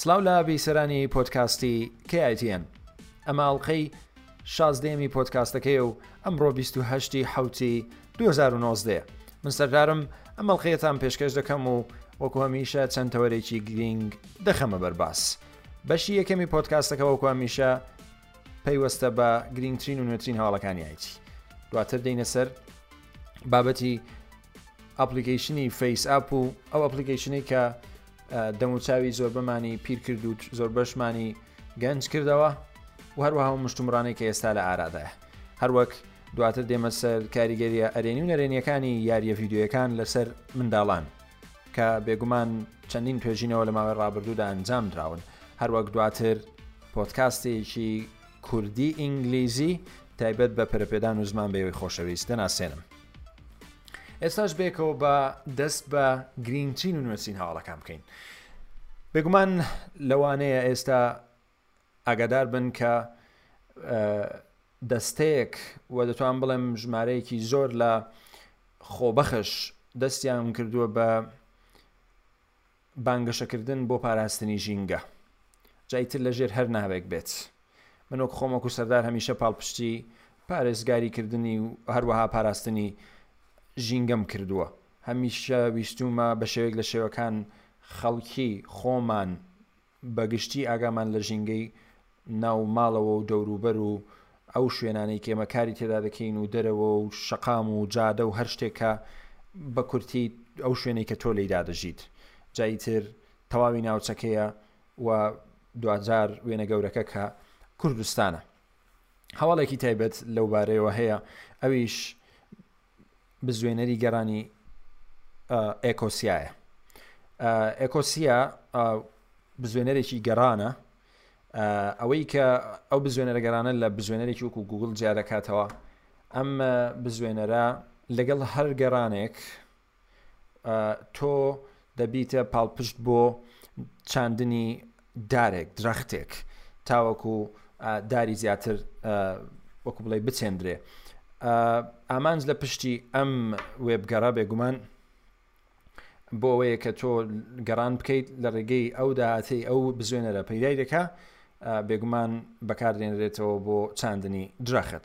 سڵاو لە بیسەرانی پۆدکاستی KITN ئەمە ئەڵلقەی شازدەیەمی پۆدکاستەکەی و ئەمڕۆ 28 حوتی 2019 من سەردارم ئەمەڵقەیەتان پێشکەش دەکەم و وەکو هەمیشە چەند تەوەرێکی گرینگ دەخەمە بەرباس بەشی یەکەمی پۆدکاستەکە وەکو هەمیشە پەیوەستە بە گرینگترین و نوێترین هەواڵەکانی ئایتی دواتر دەینە سەر بابەتی ئەپلیکیشنی فەیس ئاپ و ئەو ئەپلیکیشنی کە دەموچاوی زۆربەمانی پیر کرد و زۆربەشمانی گەنج کردەوە و هەروەها و مشتومڕانەی کە ئێستا لە ئارادایە هەروەک دواتر دێمە سەر کاریگەریە ئەرێنی و نەرێنیەکانی یاریە یددیوەکان لەسەر منداڵان کە بێگومان چەندین توێژینەوە لە ماوەی ڕابردوودا ئەنجام دراون هەروەک دواتر پۆتکاستێکی کوردی ئینگلیزی تایبەت بە پەرپێدان و زمان بەوەی خۆشەویست دەناسێنم ئێستاش بێکەوە بە دەست بە گرینگچین و نووسین هەواڵەکان بکەین بێگومان لەوانەیە ئێستا ئاگادار بن کە دەستەیەک و دەتوان بڵێم ژمارەیەکی زۆر لە خۆبەخش دەستیان کردووە بە بانگەشەکردن بۆ پاراستنی ژینگە جای تر لەژێر هەر ناوێک بێت. من وەک خۆم وەکو سەردار هەمیشە پاڵپشتی پارێزگاری کردنی و هەروەها پاراستنی ژینگەم کردووە. هەمیشە ویستوومە بە شێوەیەک لە شێوەکان خەڵکی خۆمان بە گشتی ئاگامان لە ژینگەی ناو ماڵەوە و دەوروبەر و ئەو شوێنانەی کە ئێمە کاری تێدا دەکەین و دەرەوە و شەقام و جادە و هەر شتێکە بە کورتی ئەو شوێنەی کە تۆ لێیدا دەژیت جا ئیتر تەواوی ناوچەکەیە و دواجار وێنە گەورەکە کە کوردستانە هەواڵێکی تایبەت لەو بارەیەوە هەیە ئەویش بزوێنەری گەڕانی ئێکۆسیایە ئێکۆسیا بزوێنەرێکی گەڕانە ئەوەی کە ئەو بزوێنەرە گەرانە لە بزوێنەرێکی وەکو گوگل جیا دەکاتەوە ئەم بزوێنەرە لەگەڵ هەر گەرانێک تۆ دەبیتە پاڵپشت بۆ چاندنی دارێک، درەختێک، تاوەکو داری زیاتر وەکو بڵێ بچێندرێ. ئامانج لە پشتی ئەم وێبگەڕە بێگومان بۆ ئەوەیە کە تۆ گەڕان بکەیت لە ڕێگەی ئەو داهاتەی ئەو بزوێنەرە پەیدای دەکا بێگومان بەکاردێنرێتەوە بۆ چاندنی درەخت.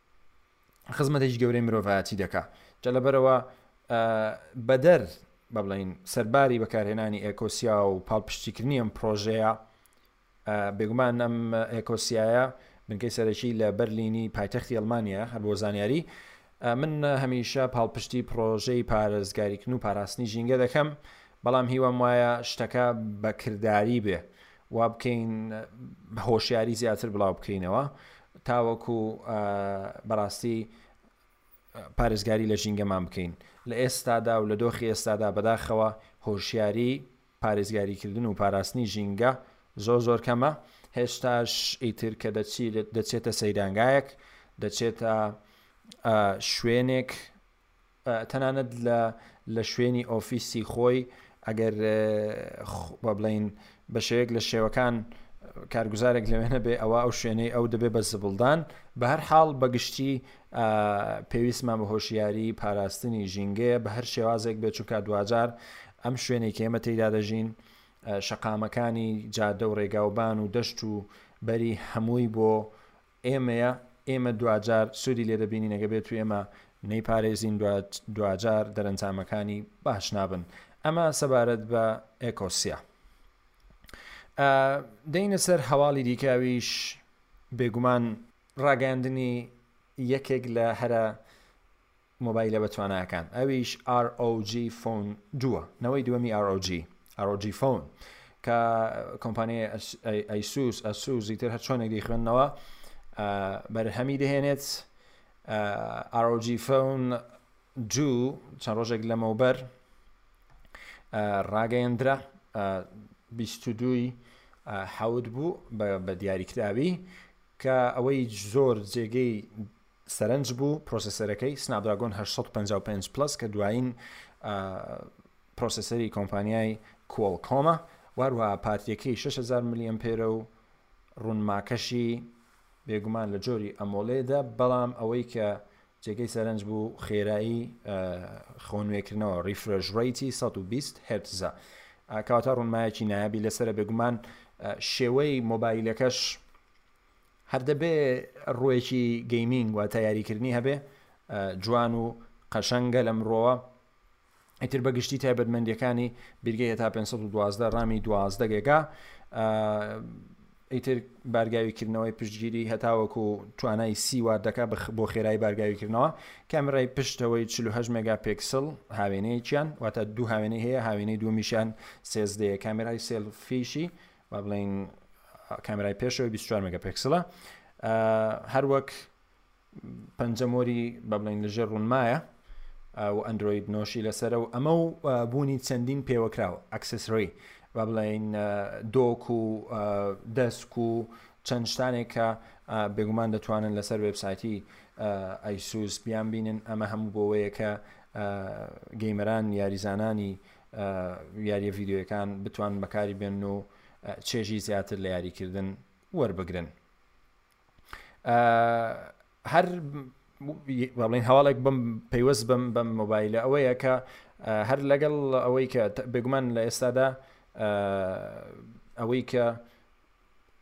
خزمەتێکی گەورەی مرۆڤایەتی دەکا جا لەبەرەوە بەدەر بە بڵین سەرباری بەکارهێنانی ئێکۆسیا و پاڵپشتیکردنی ئەم پرۆژەیە بێگومان ئەم ئێکۆسیایە بنکەی سەرەکی لە بەرلینی پایتەختی ئەلمانیا هەر بۆ زانیاری من هەمیشە پاڵپشتی پرۆژەی پارێزگاریکن و پاراستنی ژینگە دەکەم بەڵام هیوام وایە شتەکە بەکردداری بێ وابکەین هۆشیاری زیاتر بڵاو بکەینەوە تاوەکو بەڕاستی پارێزگاری لە ژینگەمان بکەین لە ئێستادا و لە دۆخی ئێستادا بەداخەوە هۆشیاری پارێزگاریکردن و پاراستنی ژینگە زۆر زۆر کەمە هێشتاش ئیتر کە دەچێتە سەیرانگایەک دەچێتە شوێنێک تەنانەت لە لە شوێنی ئۆفیسی خۆی ئەگەر با بڵین بە شێوەیەک لە شێوەکان کارگوزارێک لەوێ نەبێ ئەوە ئەو شوێنەی ئەو دەبێ بە زبڵدان بە هەر حاڵ بەگشتی پێویستمان بە هۆشیاری پاراستنی ژینگەیە بە هەر شێوازێک بێت چووکە دواجار ئەم شوێنێک ئێمە تێدا دەژین شەقامەکانی جادە و ڕێگاوبان و دەشت و بەری هەمووی بۆ ئێمەیە، ئێمە دواجار سوودی لێ دەبینین، ئەگەر بێتو ئێمە نەیپارێزین دواجار دەرەنجامەکانی باش نابن. ئەمە سەبارەت بە ئێکۆسیا. دێینە سەر هەواڵی دیکە ئەویش بێگومان ڕاگەیاندنی یەکێک لە هەرە مۆبایلە بە تواناکان ئەویش ROG Phone دووە نەوەی دووەمی ROG ROG Phone کە کۆمپانیای ئەیسوس ئەسوس ئیتر هەر چۆنێک دەیخوێندنەوە بەرهەمی دەهێنێت ROG Phone جو چەند ڕۆژێک لەمەوبەر ڕاگەیەندرا دوی حەوت بوو بە دیاریکراوی کە ئەوەی زۆر جێگەی سەرنج بوو پرۆسێسەرەکەی Snapdragon هەشت سەد و پەنجا و پێنج Plus کە دوایین پرۆسێسەری کۆمپانیای Qualcomm-ە، وهەروەها پاتریەکەی شەش هەزار ملی ئەمپێرە و ڕونماکەشی بێگومان لە جۆری ئەمۆلێدە، بەڵام ئەوەی کە جێگەی سەرنج بوو خێرایی خۆنوێکردنەوە Refresh Rate ی سەد و بیست هێرتزە، کەواتە ڕونمایەکی نایابی لەسەرە، بێگومان شێوەی مۆبایلەکەش هەر دەبێ ڕووێکی گەیمینگ واتە یاریکردنی هەبێ جوان و قەشەنگە لەم ڕۆوە ئیتر بەگشتی تایبەتمەندیەکانی بیرگەی هێتا 512 ڕامی 12 گێگا ئیتر بارگاویکردنەوەی پشتگیری هەتاوەکو و توانای سیوار دەکا بۆ خێرای بارگاویکردنەوە کامرای پشتەوەی 48 مگا پێکسل هاوێنەیەکیان واتە دوو هاوێنەی هەیە هاوێنەی دومیشان سێزدەیە کامێرای سێلفیشی با بڵێین کامێرای پێشەوەی 24 مگپکسلە هەروەک پەنجە مۆری با بڵێن لەژێر ڕوونمایە و ئەندروید نۆشی لەسرە و ئەمە و بوونی چەندین پێوەکراوە ئەکسسڕی با بڵین دۆک و دەسک و چەند شتانێک کە بێگومان دەتوانن لەسەر وبسایتی ئەیسوس بیان بینن ئەمە هەموو بۆوەیەکە گەیمەران یاریزانانی یاریە ڤیددیوەکان بتوان بەکاری بێن و چێژی زیاتر لە یاریکردن وەربگرن هەر بڵین هەواڵێک بم پەیوەست بم بەم مۆبایلە ئەوەیە کە هەر لەگەڵ ئەوەی کە بێگومان لە ئێستادا ئەوەی کە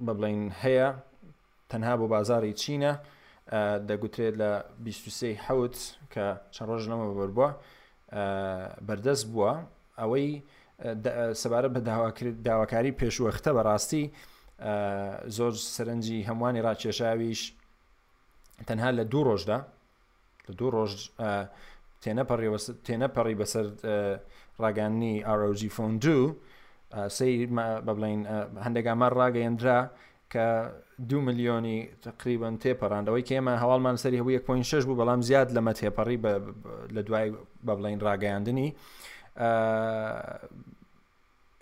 بە بڵین هەیە تەنها بۆ بازاڕی چینە، دەگوترێت لە بیست و سێ ی حەوت کە چەند ڕۆژ لەمەوبەربووە بەردەست بووە، ئەوەی سەبارەت بە داواکاری پێشوەختە بەڕاستی زۆر سەرنجی هەمووانی ڕاکێشاویش تەنها لە دوو ڕۆژدا، دوو ڕۆژ تێنەپەڕی بەسەر ڕاگەیاندنی ROG Phone 2 بەڵین هەندێک ئامار ڕاگەیەندرا کە دو ملیۆنی تقریبان تێپەڕاندەوەی کێمە هەواڵمان سەری هەبوو 1.6 بوو بەڵام زیاد لەمە تێپەڕی لە دوای بەڵین ڕاگەیاندنی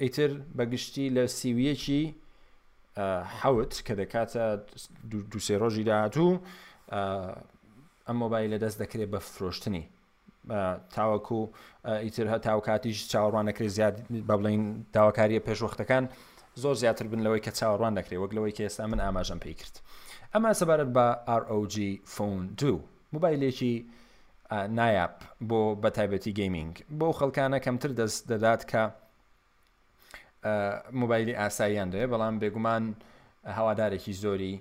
ئیتر بە گشتی لە سیویەکی حەوت کە دەکاتە دووسێ ڕۆژی داهاتوو ئەم مۆبایل لە دەست دەکرێت بە فرۆشتنی تاوەکو ئیتر هە تاوکاتیش چاوەڕوان نەکرێت زیاد بە بڵین داواکاریە پێشوەختەکان زۆر زیاتر بن لەوەی کە چاوەڕوان دەکرێت وەک لەوەی کە ئێستا من ئاماژەم پێی کرد ئەمە سەبارەت بە ROG فۆن دوو مۆبایلێکی نایاب بۆ بەتایبەتی گەیمینگ بۆو خەڵکانە کەمتر دەست دەدات کە مۆبایلی ئاساییان دەوێت بەڵام بێگومان هەوادارێکی زۆری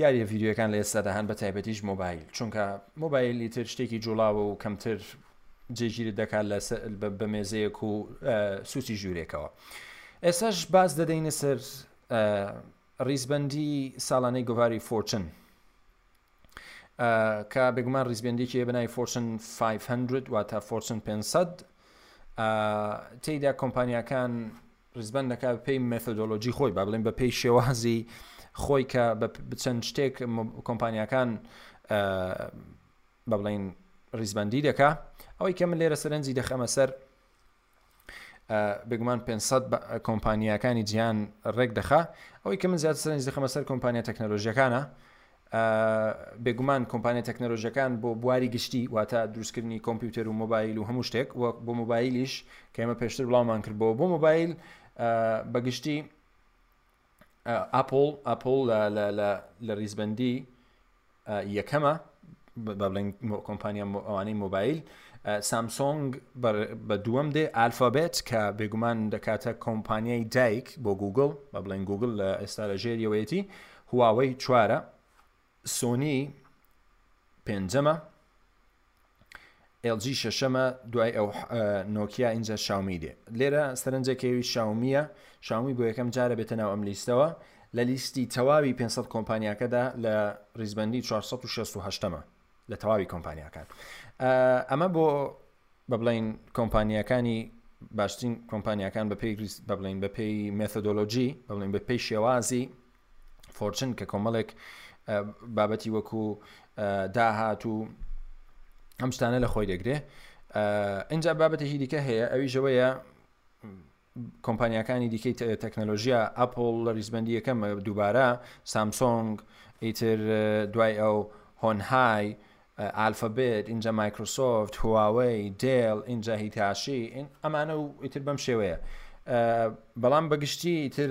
یاریە ڤیددیوەکان لە ئێستا دەهان بە تایبەتیش مۆبایل چونکە مۆبایلی تر شتێکی جوڵاوە و کەمتر جێگیری دەکات لە بە مێزەیەک و سوچی ژوورێکەوە ئێساش باز دەدەینە سەر ڕیزبەندی ساڵانەی گۆڤاری فۆرچن کە بێگومان ڕیزبندێکی هەیە بەناوی فۆرچن 500 واتە فۆرچن 500 تێیدا کۆمپانیاکان ڕزبند دەکا پێی مەثۆدۆلۆژی خۆی با بڵێن بە پێی شێوازی خۆی کە بچەند شتێک کۆمپانیاکان بە بڵین ڕیزبندی دەکا ئەوەی کە من لێرە سەرنجی دەخەمە سەر بگومان 500 کۆمپانیاکانی جیان ڕێک دەخا ئەوەی کە من زیاتر سەرنج دەخەمە سەر کۆمپانیا تەکنەلۆژیەکانە بێگومان کۆمپانیا تەکنەلۆژیەکان بۆ بواری گشتی واتە دروستکردنی کۆمپیوتەر و مۆبایل و هەموو شتێک وەک بۆ مۆبایلیش کەمە پێشتر بڵاومان کردەوە بۆ مۆبایل بەگشتی ئەپڵ ئەپڵ لە ریزبندی یەکەمە بڵین کۆمپانیا ئەوانەی مۆبایل سامسۆنگ بە دووەم دێ ئالفابێت کە بێگومان دەکاتە کۆمپانیای دایک بۆ گوگل بە بڵێن گوگل لە ئێستا لە ژێریەوەیەتی هواوەی چوارە سۆنی پێنجەمە LG شەشەمە دوای ئەو نۆکیا اینجا شاومی دێ لێرە سەرنجەکەوی شاومیە شاومی بۆ یەکەم جارە بێتە ناو ئەم لیستەوە لە لیستی تەواوی 500 کۆمپانیاکەدا لە ریزبندی 468مە لە تەواوی کۆمپانیاکان ئەمە بۆ بە بڵین کۆمپانیەکانی باشترین کۆمپانیەکان بە پێی بە بڵین بە پێی مێثۆدۆلۆژی بە بڵین بە پێی شێوازی فۆرچن کە کۆمەڵێک بابەتی وەکو داهات و ئەم شتانە لە خۆی دەگرێ اینجا بابەتێکی دیکە هەیە ئەوی ژەوەیە کۆمپانیەکانی دیکەی تەکنەلۆژیا ئەپل لە ریزبندی یەکەم دووبارە سامسۆنگ ئیتر دوای ئەو هۆنهای ئالفابێت اینجا مایکرۆسۆفت هواوەی دێل اینجا هیتاشی ئەمانە و ئیتر بەم شێوەیە بەڵام بەگشتی ئیتر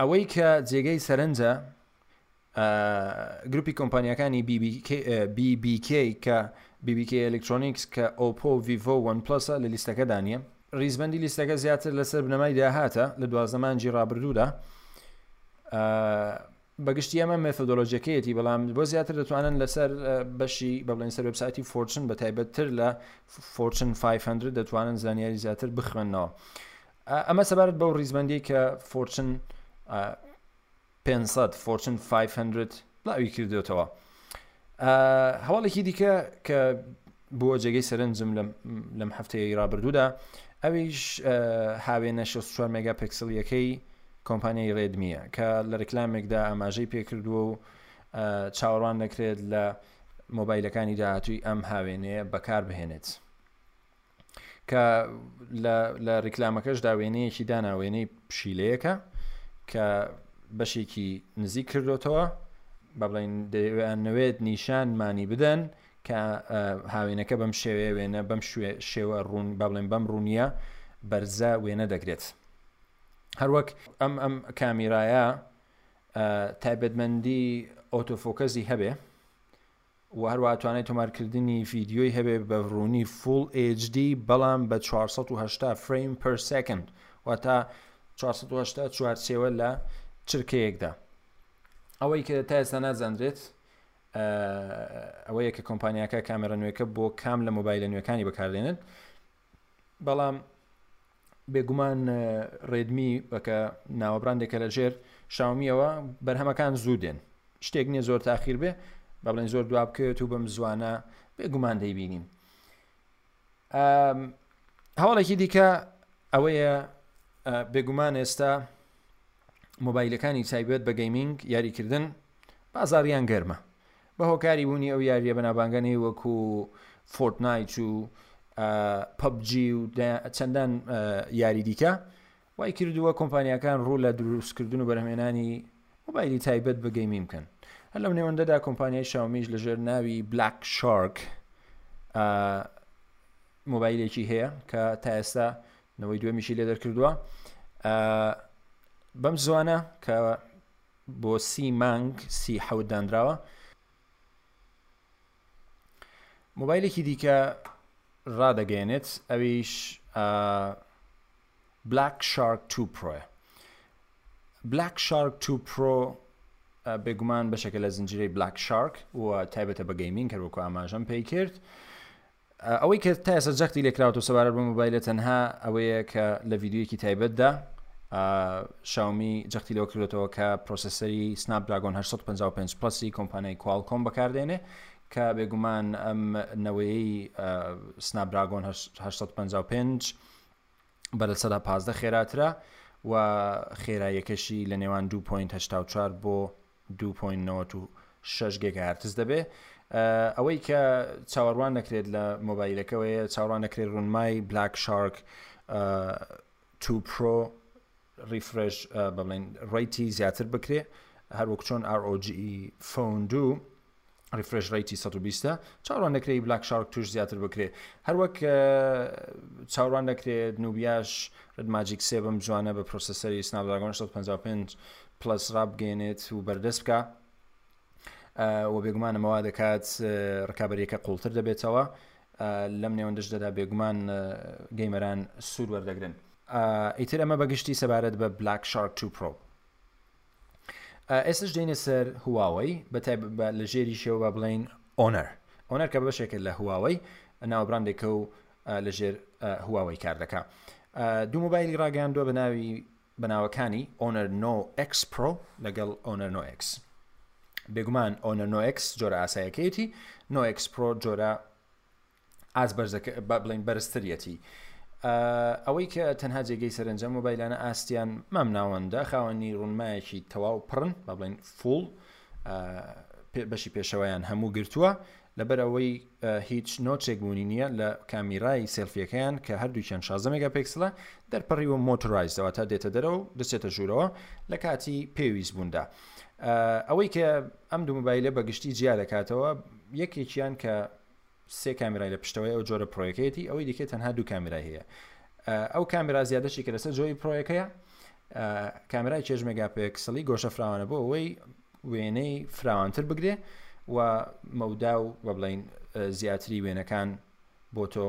ئەوەی کە جێگەی سەرنجە گروپی کۆمپانیەکانی BBK کە BBK ئەلکترۆنیکس کە ئۆپۆ ڤیڤۆ وەن پلسە لە لیستەکە دانیە ریزبندی لیستەکە زیاتر لەسەر بنەمای داهاتە لە دوازدەمانجی ڕابردوودا بەگشتی ئەمە مێثۆدۆلۆژیەکەیەتی بەڵام بۆ زیاتر دەتوانن لەسەر بەشی بەڵێن سەر وبسایتی فۆرچن بە تایبەتتر لە فۆرچن 500 دەتوانن زانیاری زیاتر بخوێنەوە ئەمە سەبارەت بەو ڕیزبەندی کە فۆرچن 500 فۆرچن 500 بڵاوی کردوێتەوە هەواڵێکی دیکە کە بۆ جێگەی سەرنجم لەم هەفتەیە رابرردوودا ئەویش هاوێنە 64 مێگا پکسلیەکەی کۆمپانیای ڕێدمیە کە لە ڕکلامێکدا ئاماژەی پێکردووە و چاوەڕوان دەکرێت لە مۆبایلەکانی داهاتووی ئەم هاوێنەیە بەکاربهێنێت. کە لە ڕیکلامەکەشدا وێنەیەکی دانا وێنەی پشیلەیەەکە کە بەشێکی نزیک کردوتەوە بە بڵین دەوێت نیشانمانی بدەن کە هاوێنەکە بەم شێوێ وێنە بەم شێوە ڕوون بە بڵێن بەم ڕوونیە بەرزە وێنە دەگرێت هەروەک ئەم ئەم کامیرایە تایبەتمەندی ئۆتۆفۆکەزی هەبێ وە هەروەها توانای تۆمارکردنی ڤیدیۆی هەبێت بە ڕوونی فوڵ ئێج دی بەڵام بە چوار سەد و هەشتا فرەیم پەر سێکند واتە چوار سەد و هەشتا چوارچێوە لە چرکەیەکدا ئەوەی کە تا ئێستا نازاندرێت ئەوەیە کە کۆمپانیاکە کامێرە نوێەکە بۆ کام لە مۆبایلە نوێەکانی بەکاردێنن بەڵام بێگومان ڕێدمی بەکە ناوەبراندێکە لە ژێر شاومیەوە بەرهەمەکان زوو دێن شتێک نیە زۆر تاخیر بێ بە بڵێن زۆر دواب بکەوێت و بەم زوانە بێگومان دەیبینین هەواڵێکی دیکە ئەوەیە بێگومان ئێستا مۆبایلەکانی تایبەت بە گەیمنگ یاریکردن بازاریان گەرمە بە هۆکاری بوونی ئەو یاریە بەناوبانگانەی وەکو فۆرتنایت و پەبجی و چەندان یاری دیکە وای کردووە کۆمپانیاکان ڕوو لە دروستکردن و بەرهمێنانی مۆبایلی تایبەت بە گەیمین بکەن هەر لەم نێوەندەدا کۆمپانیای شاومیش لەژێر ناوی بلاک شارک مۆبایلێکی هەیە کە تا ئێستا نەوەی دوێمیشی لێ دەرکردووە بەم زوانە کە بۆ سی مانگ سی حەوت دانراوە مۆبایلێکی دیکە ڕادەگەێنێت ئەویش بلاک شارک تو پرۆە بلاک شارک تو پرۆ بێگومان بەشێکە لە زنجیرەی بلاک شارک و تایبەتە بە گەیمین کە وەکو ئاماژەم پێی کرد ئەوەی کە تا ئێستا جەختی لێکراوەتەوە سەبارەت بە مۆبایلە تەنها ئەوەیە کە لە ڤیددیویەکی تایبەتدا شاومی جەختی لەوە کردێتەوە کە پرۆسسەری سناپ دراگۆن 1955 پلسی کۆمپانای کوالکۆم بەکاردێنێ کە بێگومان ئەم نەوەیەی سناپ دراگۆن 1955 بە لە سەدا پازدە خێراترە و خێراییەکەشی لە نێوان 2.84 بۆ 2.96 گێگاهرتز دەبێ ئەوەی کە چاوەڕوان نەکرێت لە مۆبایلەکەوەیە چاوەڕوان نەکرێت ڕونمای بلاک شارک تو پرۆ ریفرش بڵێن ڕیتی زیاتر بکرێ هەروەک چۆن ROG فۆن دوو ریفرێش ڕەیتی سەد و بیست ە چاوڕوان دەکرێی بلاک شارک توش زیاتر بکرێ هەروەک چاوڕوان دەکرێت نوبیاش ماجیک سێ بەم جوانە بە پرۆسەسەری سناپدراگۆن 655 پلس ڕابگەێنێت و بەردەست بکە و بێگومانەمەوا دەکات ڕکابەریەکە قوڵتر دەبێتەوە لەم نێوەندەش دەدا بێگومان گەیمەران سوود وەردەگرن ئیتر ئەمە بەگشتی سەبارەت بە بلاک شارک 2 پرۆ ئێسش دێنە سەر هواوەی لە ژێریشەوە بە بڵین ئۆنەر ئۆنەر کە بەشێکە لە هواوەی ناوبراندێکە و لە ژێر هواوەی کار دەکە دوو موبایلی ڕاگەاندووە بە ناوی بەناوەکانی ئۆنەر 9X پرۆ لەگەڵ ئۆنەر 9X بێگومان ئۆنەر 9X جۆرە ئاسایەکەیەتی 9X پرۆ جۆرە ئاست بەرزەکە با بڵێین بەرزتریەتی ئەوەی کە تەنها جێگەی سەرنجە مۆبایلانە ئاستیان مام ناوەندە خاوەنی ڕونمایەکی تەواو پڕن با بڵێن فول بەشی پێشەوەیان هەموو گرتووە لەبەر ئەوەی هیچ نۆچێک بوونی نییە لە کامیرای سلفیەکەیان کە هەردووکیان 16 مگا پێکسلە دەرپەڕی و مۆتۆرایزەوە تا دێتە دەرەوە و دەچێتە ژوورەوە لە کاتی پێویست بووندا ئەوەی کە ئەم دوو مبایلە بەگشتی جیا دەکاتەوە یەکێکیان کە سێ کامیرای لە پشتەوەی ئەو جۆرە پرۆیەکەیەتی ئەوەی دیکە تەنها دوو کامیرای هەیە ئەو کامیرا زیادەشی کە لەسەر جۆی پرۆیەکەیە کامیرای چێژ مێگاپێکسلی گۆشە فراوانە بۆ ئەوەی وێنەی فراوانتر بگرێ و مەودا و بە بڵین زیاتری وێنەکان بۆ تۆ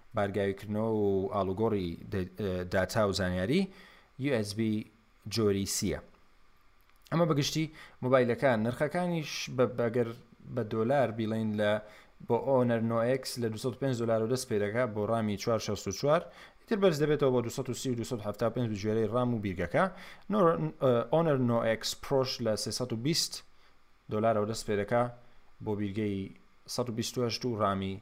بارگاویکردنەوە و ئاڵوگۆڕی داتا و زانیاری USB جۆری سییە. ئەمە بە گشتی مۆبایلەکان نرخەکانیش بەگەر بە دۆلار بیڵین لە بۆ ئۆنەر نۆئکس لە 25 دلار و دەست پێ دەکات بۆ ڕامی 464 تر بەرز دەبێتەوە بۆ 230 275 بگوێرەی ڕام و بیرگەکە ئۆنەر نۆئکس پرۆش لە 320 دلارەوە دەست پێ دەکات بۆ بیرگەی 128 و ڕامی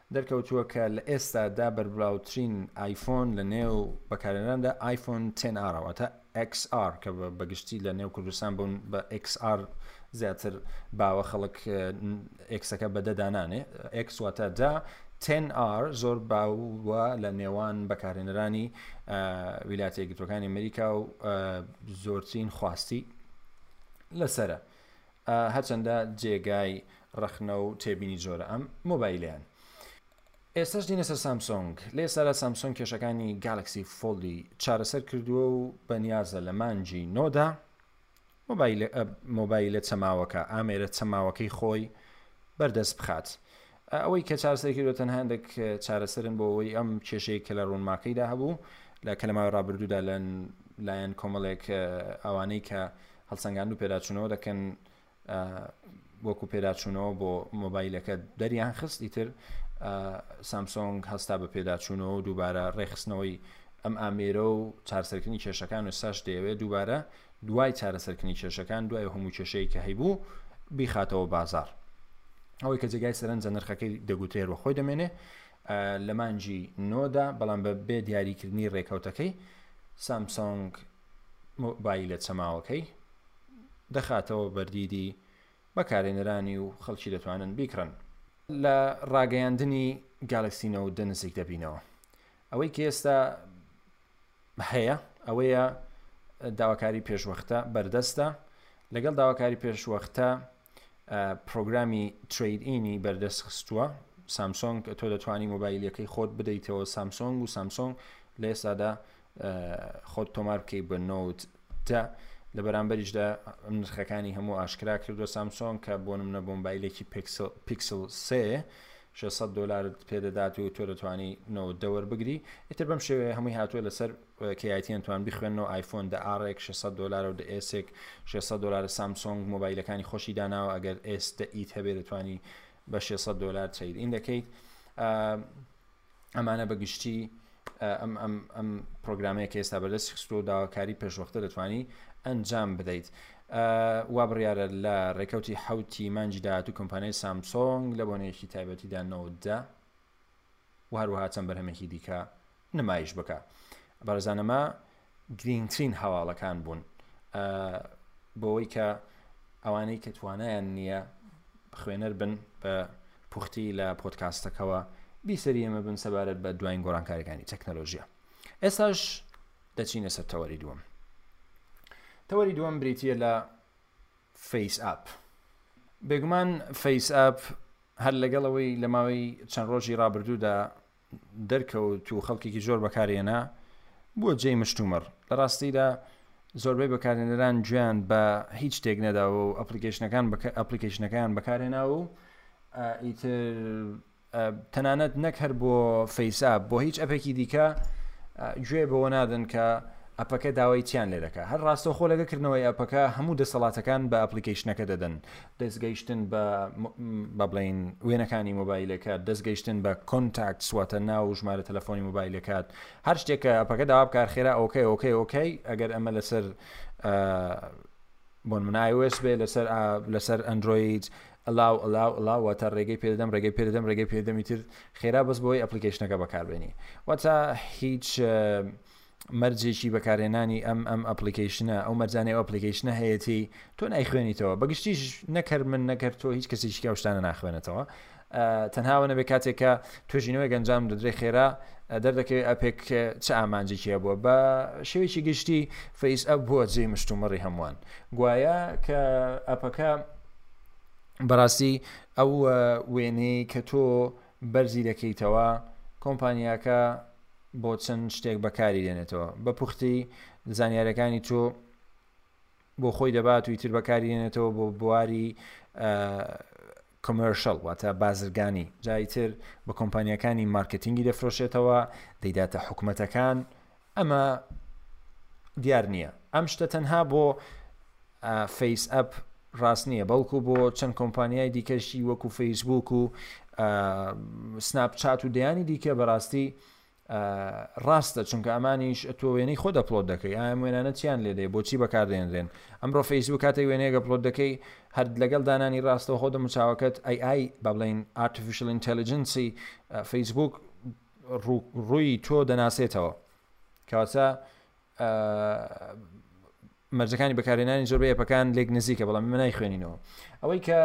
دەرکەوتووە کە لە ئێستا دا بەربڵاوترین ئایفۆن لە نێو بەکارهێنەران دا ئایفۆن تێن ئارە واتە ئێکس ئار کە بە گشتی لە نێو کوردستان بۆن بە ئێکس ئار زیاتر باوە خەڵک ئێکسەکە بە دە دانانێ ئێکس واتە دا تێن ئار زۆر باوە لە نێوان بەکارهێنەرانی ویلاتە یەکگرتوەکانی ئەمریکا و زۆرترین خواستی لەسرە. هەرچەندە جێگای ڕەخنە و تێبینی جۆرە ئەم مۆبایلەیان. ئێستاش دێنە سەر سامسۆنگ لێ سارا سامسۆنگ کێشەکانی گالکسی فۆڵدی چارەسەر کردووە و بەنیازە لە مانجی نۆدا مۆبایلە چەماوەکە ئامێرە چەماوەکەی خۆی بەردەست بخات ئە ئەوەی کە چارەسەری کردووە تەنها هەندێک چارەسەرن بۆ ئەوەی ئەم کێشەی کە لە ڕۆنماکەیدا هەبوو لە کە لە ماوەی ڕابردوودا لە لایەن کۆمەڵێک ئەوانەی کە هەڵسەنگاندو پێداچوونەوە دەکەن وەکو پێداچوونەوە بۆ مۆبایلەکە دەریان خست ئیتر سامسۆنگ هەستا بە پێداچوونەوە و دووبارە ڕێخستنەوەی ئەم ئامێرە و چارسەرکردنی کێشەکان و ساش دەیەوێت دووبارە دوای چارەسەرکردنی کێشەکان دوای هەموو کێشەیە کە هەیبوو بیخاتەوە بازار ئەوەی کە جێگای سەرنجە نرخەکەی دەگوترێت و خۆی دەمێنێ لە مانجی نۆدا بەڵام بە بێ دیاریکردنی ڕێکەوتەکەی سامسۆنگ مۆبایی لە چەماوەکەی دەخاتەوە بەردیدی بەکارێنەرانی و خەڵکی دەتوانن بیکڕن لە ڕاگەیاندنی گالکسینەوە دە نزیک دەبینەوە ئەوەی کە ئێستا هەیە ئەوەیە داواکاری پێشوەختە بەردەستە لەگەڵ داواکاری پێشوەختە پرۆگرامی تریدئینی بەردەست خستووە سامسۆنگ تۆ دەتوانی مۆبایلەکەی خۆت بدەیتەوە سامسۆنگ و سامسۆنگ لە ئێستادا خۆت تۆمار بکەیت بە نۆت تە لە بەرامبەریشدا نرخەکانی هەموو ئاشکرا کردو سامسۆنگ کە بۆ منە بۆمبایلێکی پیکسل سێ شەش سەد دۆلارت پێدەدات و تۆ دەتوانی نۆت دە وەربگری ئیتر بەم شێوەیە هەمووی هاتووە لەسەر کەیتیان توان بخوێنەوە ئایفۆن دە ئاڕێک 600 دلار و دە ئێسێک 600 دلار سامسۆنگ مۆبایلەکانی خۆشی داناوە ئەگەر ئێستە ئیت هەبێ دەتوانی بە 600 دلار تریدین دەکەیت ئەمانە بەگشتی ئەم ئەم ئەم پرۆگرامەیە کە ئێستا بەدەستی خستووە داواکاری پێشوەختە دەتوانی ئەنجام بدەیت وا بڕیاە لە ڕێکەوتی حوتی مانجی داهاتوو کۆمپانیای سامسۆنگ لە بۆنەیەکی تایبەتیدا نەوەدا و هەروەها چەند بەرهەمێکی دیکە نمایش بکە بەرزانەما گرینگترین هەواڵەکان بوون بۆوەی کە ئەوانەی کە توانایان نییە خوێنەر بن بە پوختی لە پۆتکاستەکەەوە بیسەری ئێمە بن سەبارەت بە دوایین گۆڕانکاریەکانی تەکنەلۆژیە ئێساش دەچینە سەر تەوەری دووەم تەوەری دووەم بریتە لە فەیس ئاپ بێگومان فەیس ئاپ هەر لەگەڵەوەی لە ماوەی چەند ڕۆژی ڕابردوودا دەرکەوت و خەڵکێکی زۆر بەکارهێنا بۆ جێی مشتومڕ، لە ڕاستیدا زۆربەی بەکارهێنەران گوێیان بە هیچ شتێک نەداوە و ئەپڵیکەیشنەکەیان بەکارهێناوە و ئیتر تەنانەت نەک هەر بۆ فەیسئاپ بۆ هیچ ئەپێکی دیکە گوێ بەوە نادەن کە ئەپەکە داوای چیان لێ دەکە هەر ڕاستەوخۆ لەگە کردنەوەی ئەپەکە هەموو دەسەڵاتەکان بە ئەپلیکیشنەکە دەدەن دەستگەیشتن بە با بڵێین وێنەکانی مۆبایلەکەت، دەستگەیشتن بە Contacts واتە ناو و ژمارە تەلەفۆنی مۆبایلەکەت، هەر شتێک کە ئەپەکە داوا بکات خێرا ئۆکەی ئۆکەی ئۆکەی ئەگەر ئەمە لەسەر بۆن من iOS بێ لەسەر لەسەر Android ئەلاو ئەلاو ئەلا واتە ڕێگەی پێدەم ڕێگەی پێدەم ڕێگەی پێدەمی تر خێرا بەس بۆی ئەپلیکیشنەکە بەکاربێنی واتە هیچ مەرجێکی بەکارهێنانی ئەم ئەم ئەپلیکیشنە ئەو مەرجانەی ئەو ئەپلیکیشنە هەیەی تۆ نایخوێنیتەوە بەگشتیش نەکرد من نەکرد تۆ هیچ کەسیشکی ئەوشتانە ناخوێنێتەوە تەنهاوە نەبێ کاتێکە توژینەوەی گەنجام دەدرێ خێرا دەردەکەوێت ئەپێک چ ئامانجێکیە بووە بە شێوێکی گشتی فەیس ئەپ بووە جێ مشتومڕی هەمووان گوایە کە ئەپەکە بەڕاستی ئەو وێنەی کە تۆ بەرزی دەکەیتەوە کۆمپانیاکە بۆ چەند شتێک بەکاری دێنێتەوە بە پوختی زانیارەکانی تۆ بۆ خۆی دەبات و ئیتر بەکاری دێنێتەوە بۆ بواری کۆمەرشەڵ واتە بازرگانی جایتر بە کۆمپانیەکانی مارکتینگی دەفرۆشێتەوە دەیداتە حکوومەتەکان ئەمە دیار نییە ئەم شتە تەنها بۆ فەیس ئەپ ڕاست نییە بەڵکو بۆ چەند کۆمپانیای دیکەشی وەکو فەیسبوک و سناپچات و دەیانی دیکە بەڕاستی ڕاستە چونکە ئەمانیش تۆ وێنەی خۆ دەپلۆت دەکەی ئایم وێنانە چیان لێدێ بۆچی بەکاردێنرێن ئەمڕۆ فەیسبوو کاتێک وێنەیەگە پلۆت دەکەی هەر لەگەڵ دانانی ڕاستەوە خۆ دەموچاوەکەت ئەی ئای بابلین ئارتفیشل ئینتەلیجنسی فەیسبوک ڕووی تۆ دەناسێتەوە کەواتە مەرجەکانی بەکارێنانی زۆر بە ئەپەکان لێک نزیکە بەڵام من نایخوێنینەوە ئەوەی کە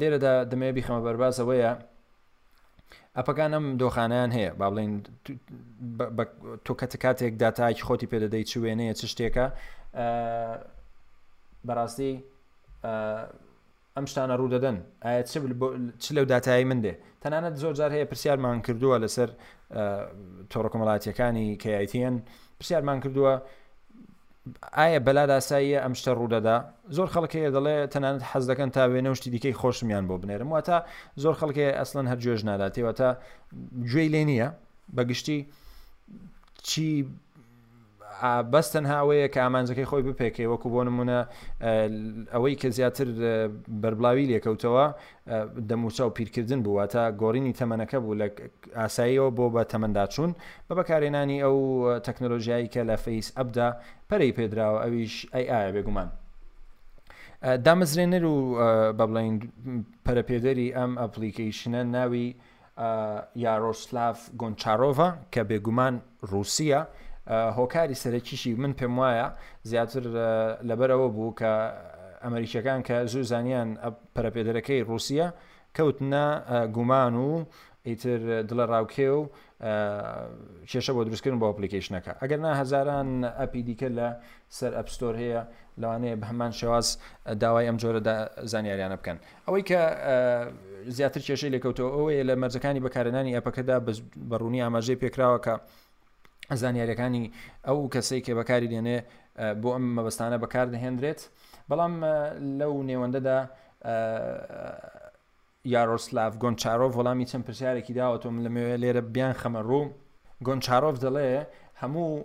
لێرەدا دەمەوێت بیخەمە بەربازەوەیە ئەپەکان ئەم دۆخانیان هەیە با بڵین تۆ کەتە کاتێک داتاکی خۆتی پێدەدەی چ وێنەیە چ شتێکە بەڕاستی ئەم شتانە ڕوودەدەن، ئایا چ چ لەو داتایەی من دێ؟ تەنانەت زۆر جار هەیە پرسیارمان کردووە لەسەر تۆڕە کۆمەڵاتیەکانی KITN پرسیارمان کردووە ئایا بەلا لاساییە ئەم شتە ڕوودەدا زۆر خەڵکەیە دەڵێ تەنانەت حەز دەکەن تا وێنە شتی دیکەی خۆشمیان بۆ بنێرم واتە زۆر خەڵکێ ئەسلەن هەر گوێژ ناداتێوەتە گوێی لێ نییە بەگشتی چی بەس تەنها ئەوەیە کە ئامانجەکەی خۆی بپێکێ وەکو بۆ نمونە ئەوەی کە زیاتر بەربڵاوی لێکەوتەوە دەموچە و پیرکردن بووە تا گۆڕینی تەمەنەکە بوو لە ئاساییەوە بۆ بە تەمەنداچوون بە بەکارێنانی ئەو تەکنۆلۆژیایی کە لە فەیس ئەبدا پەرەی پێدراوە ئەویش ئەی ئایا بێگومان دامەزرێنەر و بە بڵین پەرەپێدەری ئەم ئەپلیکیشنە ناوی یارۆسلاڤ گۆنچارۆڤا کە بێگومان ڕووسییە، هۆکاری سەرەکیشی من پێم وایە زیاتر لەبەرەوە بوو کە ئەمریکیەکان کە زوو زانیان پەرەپێدەرەکەی ڕووسیە کەوتنە گومان و ئیتر دڵە ڕاوکێ و کێشە بۆ دروستکردن بۆ ئەپلیکیشنەکە ئەگەر نا هەزاران ئەپی دیکە لە سەر ئەپستۆر هەیە لەوانەیە بە هەمان شێواز داوای ئەم جۆرە زانیاریانە بکەن ئەوەی کە زیاتر کێشەی لێکەوتەوە ئەوەیە لە مەرجەکانی بەکارێنانی ئەپەکەدا بەڕوونی ئاماژەی پێکراوە کە زانیاریەکانی ئەو کەسەی کە بەکاری دێنێ بۆ ئەم مەبەستانە بەکاردەهێنرێت بەڵام لەو نێوەندەدا یارۆسلاف گۆنچارۆڤ وەڵامی چەند پرسیارێکی داوەتەوە من لەمەوێ لێرە بیان خەمە ڕوو گۆنچارۆڤ دەڵێ هەموو